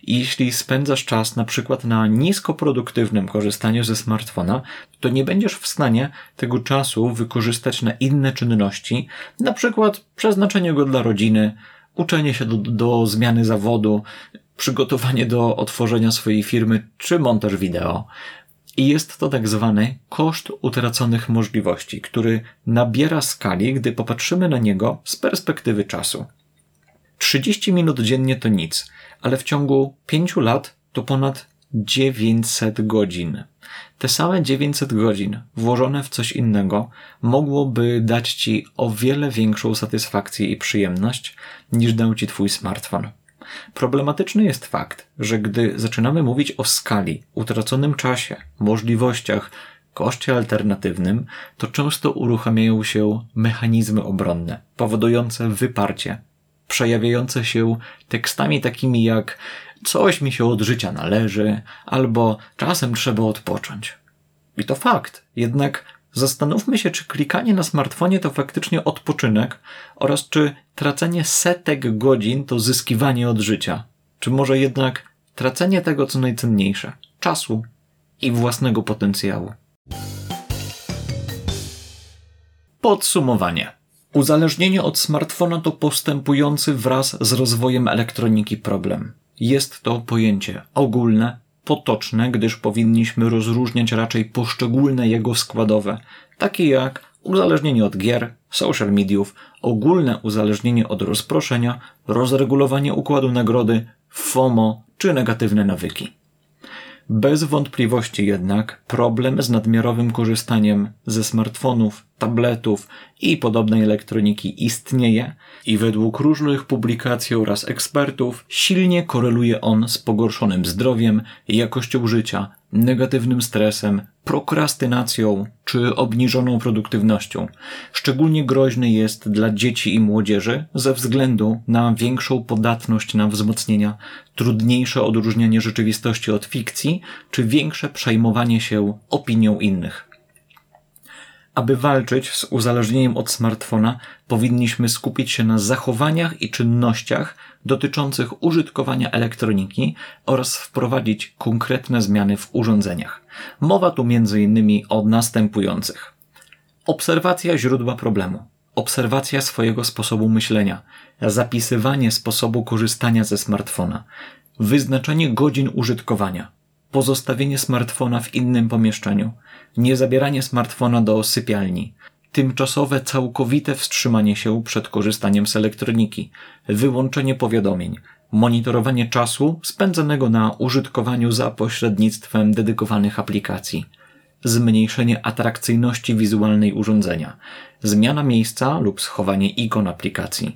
Jeśli spędzasz czas na przykład na niskoproduktywnym korzystaniu ze smartfona, to nie będziesz w stanie tego czasu wykorzystać na inne czynności, na przykład przeznaczenie go dla rodziny, uczenie się do, do zmiany zawodu, przygotowanie do otworzenia swojej firmy czy montaż wideo. I jest to tak zwany koszt utraconych możliwości, który nabiera skali, gdy popatrzymy na niego z perspektywy czasu. 30 minut dziennie to nic, ale w ciągu 5 lat to ponad 900 godzin. Te same 900 godzin włożone w coś innego mogłoby dać Ci o wiele większą satysfakcję i przyjemność niż dał Ci Twój smartfon. Problematyczny jest fakt, że gdy zaczynamy mówić o skali, utraconym czasie, możliwościach, koszcie alternatywnym, to często uruchamiają się mechanizmy obronne, powodujące wyparcie, przejawiające się tekstami takimi jak coś mi się od życia należy, albo czasem trzeba odpocząć. I to fakt, jednak zastanówmy się, czy klikanie na smartfonie to faktycznie odpoczynek oraz czy tracenie setek godzin to zyskiwanie od życia. Czy może jednak tracenie tego, co najcenniejsze czasu i własnego potencjału. Podsumowanie. Uzależnienie od smartfona to postępujący wraz z rozwojem elektroniki problem. Jest to pojęcie ogólne, potoczne, gdyż powinniśmy rozróżniać raczej poszczególne jego składowe, takie jak uzależnienie od gier, social mediów, ogólne uzależnienie od rozproszenia, rozregulowanie układu nagrody, FOMO czy negatywne nawyki. Bez wątpliwości jednak problem z nadmiarowym korzystaniem ze smartfonów, tabletów i podobnej elektroniki istnieje i według różnych publikacji oraz ekspertów silnie koreluje on z pogorszonym zdrowiem, jakością życia, negatywnym stresem, prokrastynacją czy obniżoną produktywnością. Szczególnie groźny jest dla dzieci i młodzieży ze względu na większą podatność na wzmocnienia, trudniejsze odróżnianie rzeczywistości od fikcji czy większe przejmowanie się opinią innych. Aby walczyć z uzależnieniem od smartfona, powinniśmy skupić się na zachowaniach i czynnościach dotyczących użytkowania elektroniki oraz wprowadzić konkretne zmiany w urządzeniach. Mowa tu m.in. o następujących. Obserwacja źródła problemu, obserwacja swojego sposobu myślenia, zapisywanie sposobu korzystania ze smartfona, wyznaczenie godzin użytkowania, pozostawienie smartfona w innym pomieszczeniu, niezabieranie smartfona do sypialni, tymczasowe całkowite wstrzymanie się przed korzystaniem z elektroniki, wyłączenie powiadomień, monitorowanie czasu spędzonego na użytkowaniu za pośrednictwem dedykowanych aplikacji, zmniejszenie atrakcyjności wizualnej urządzenia, zmiana miejsca lub schowanie ikon aplikacji,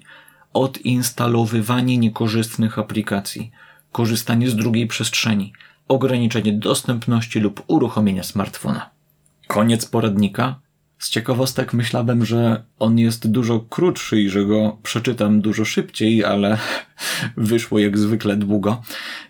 odinstalowywanie niekorzystnych aplikacji, korzystanie z drugiej przestrzeni, ograniczenie dostępności lub uruchomienia smartfona. Koniec poradnika. Z ciekawostek myślałem, że on jest dużo krótszy i że go przeczytam dużo szybciej, ale wyszło jak zwykle długo.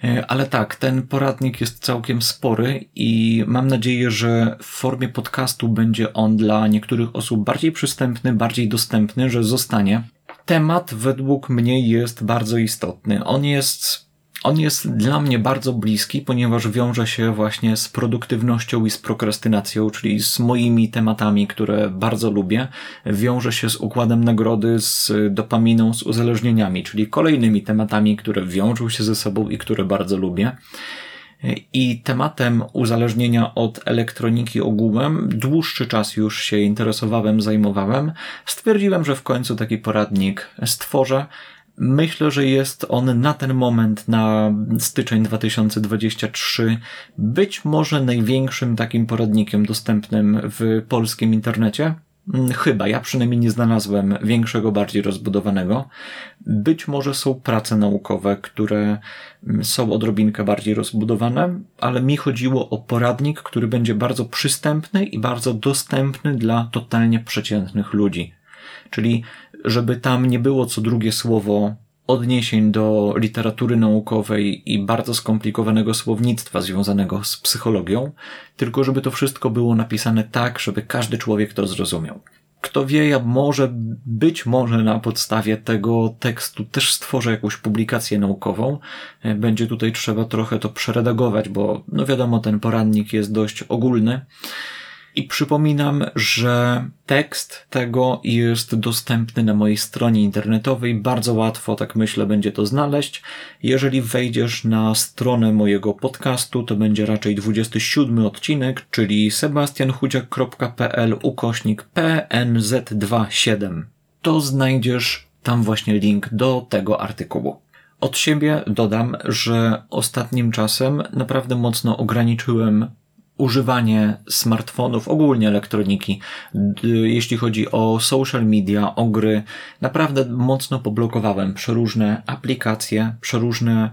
E, ale tak, ten poradnik jest całkiem spory i mam nadzieję, że w formie podcastu będzie on dla niektórych osób bardziej przystępny, bardziej dostępny, że zostanie. Temat według mnie jest bardzo istotny. On jest on jest dla mnie bardzo bliski, ponieważ wiąże się właśnie z produktywnością i z prokrastynacją, czyli z moimi tematami, które bardzo lubię. Wiąże się z układem nagrody, z dopaminą, z uzależnieniami, czyli kolejnymi tematami, które wiążą się ze sobą i które bardzo lubię. I tematem uzależnienia od elektroniki ogółem dłuższy czas już się interesowałem, zajmowałem. Stwierdziłem, że w końcu taki poradnik stworzę. Myślę, że jest on na ten moment, na styczeń 2023, być może największym takim poradnikiem dostępnym w polskim internecie. Mm, chyba, ja przynajmniej nie znalazłem większego, bardziej rozbudowanego. Być może są prace naukowe, które mm, są odrobinkę bardziej rozbudowane, ale mi chodziło o poradnik, który będzie bardzo przystępny i bardzo dostępny dla totalnie przeciętnych ludzi. Czyli, żeby tam nie było co drugie słowo odniesień do literatury naukowej i bardzo skomplikowanego słownictwa związanego z psychologią, tylko żeby to wszystko było napisane tak, żeby każdy człowiek to zrozumiał. Kto wie, ja może, być może na podstawie tego tekstu też stworzę jakąś publikację naukową. Będzie tutaj trzeba trochę to przeredagować, bo no wiadomo, ten poradnik jest dość ogólny. I przypominam, że tekst tego jest dostępny na mojej stronie internetowej. Bardzo łatwo, tak myślę, będzie to znaleźć. Jeżeli wejdziesz na stronę mojego podcastu, to będzie raczej 27 odcinek, czyli sebastianchudziak.pl ukośnik PNZ27. To znajdziesz tam właśnie link do tego artykułu. Od siebie dodam, że ostatnim czasem naprawdę mocno ograniczyłem używanie smartfonów, ogólnie elektroniki, jeśli chodzi o social media, o gry, naprawdę mocno poblokowałem przeróżne aplikacje, przeróżne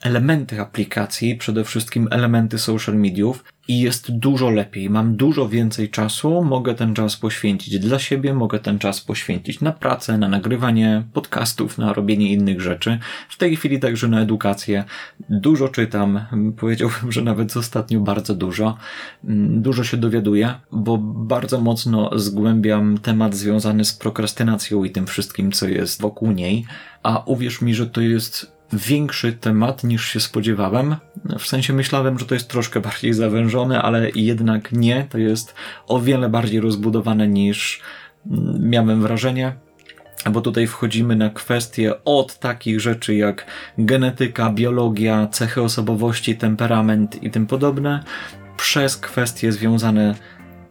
elementy aplikacji, przede wszystkim elementy social mediów i jest dużo lepiej. Mam dużo więcej czasu, mogę ten czas poświęcić dla siebie, mogę ten czas poświęcić na pracę, na nagrywanie podcastów, na robienie innych rzeczy. W tej chwili także na edukację. Dużo czytam, powiedziałbym, że nawet ostatnio bardzo dużo. Dużo się dowiaduję, bo bardzo mocno zgłębiam temat związany z prokrastynacją i tym wszystkim, co jest wokół niej. A uwierz mi, że to jest większy temat niż się spodziewałem. W sensie myślałem, że to jest troszkę bardziej zawężone, ale jednak nie. To jest o wiele bardziej rozbudowane niż mm, miałem wrażenie. Bo tutaj wchodzimy na kwestie od takich rzeczy jak genetyka, biologia, cechy osobowości, temperament i tym podobne, przez kwestie związane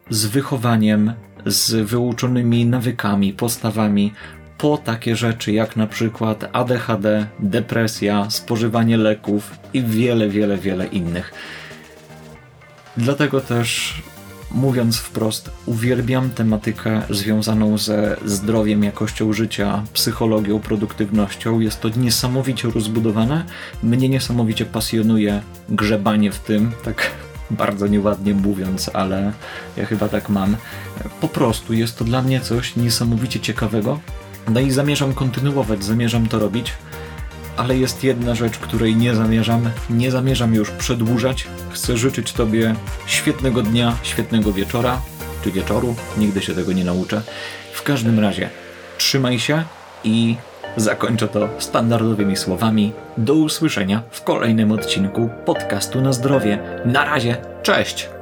z wychowaniem, z wyuczonymi nawykami, postawami, po takie rzeczy jak na przykład ADHD, depresja, spożywanie leków i wiele, wiele, wiele innych. Dlatego też, mówiąc wprost, uwielbiam tematykę związaną ze zdrowiem, jakością życia, psychologią, produktywnością. Jest to niesamowicie rozbudowane. Mnie niesamowicie pasjonuje grzebanie w tym, tak bardzo nieładnie mówiąc, ale ja chyba tak mam. Po prostu jest to dla mnie coś niesamowicie ciekawego, no i zamierzam kontynuować, zamierzam to robić, ale jest jedna rzecz, której nie zamierzam. Nie zamierzam już przedłużać. Chcę życzyć Tobie świetnego dnia, świetnego wieczora, czy wieczoru, nigdy się tego nie nauczę. W każdym razie, trzymaj się i zakończę to standardowymi słowami. Do usłyszenia w kolejnym odcinku podcastu na zdrowie. Na razie, cześć!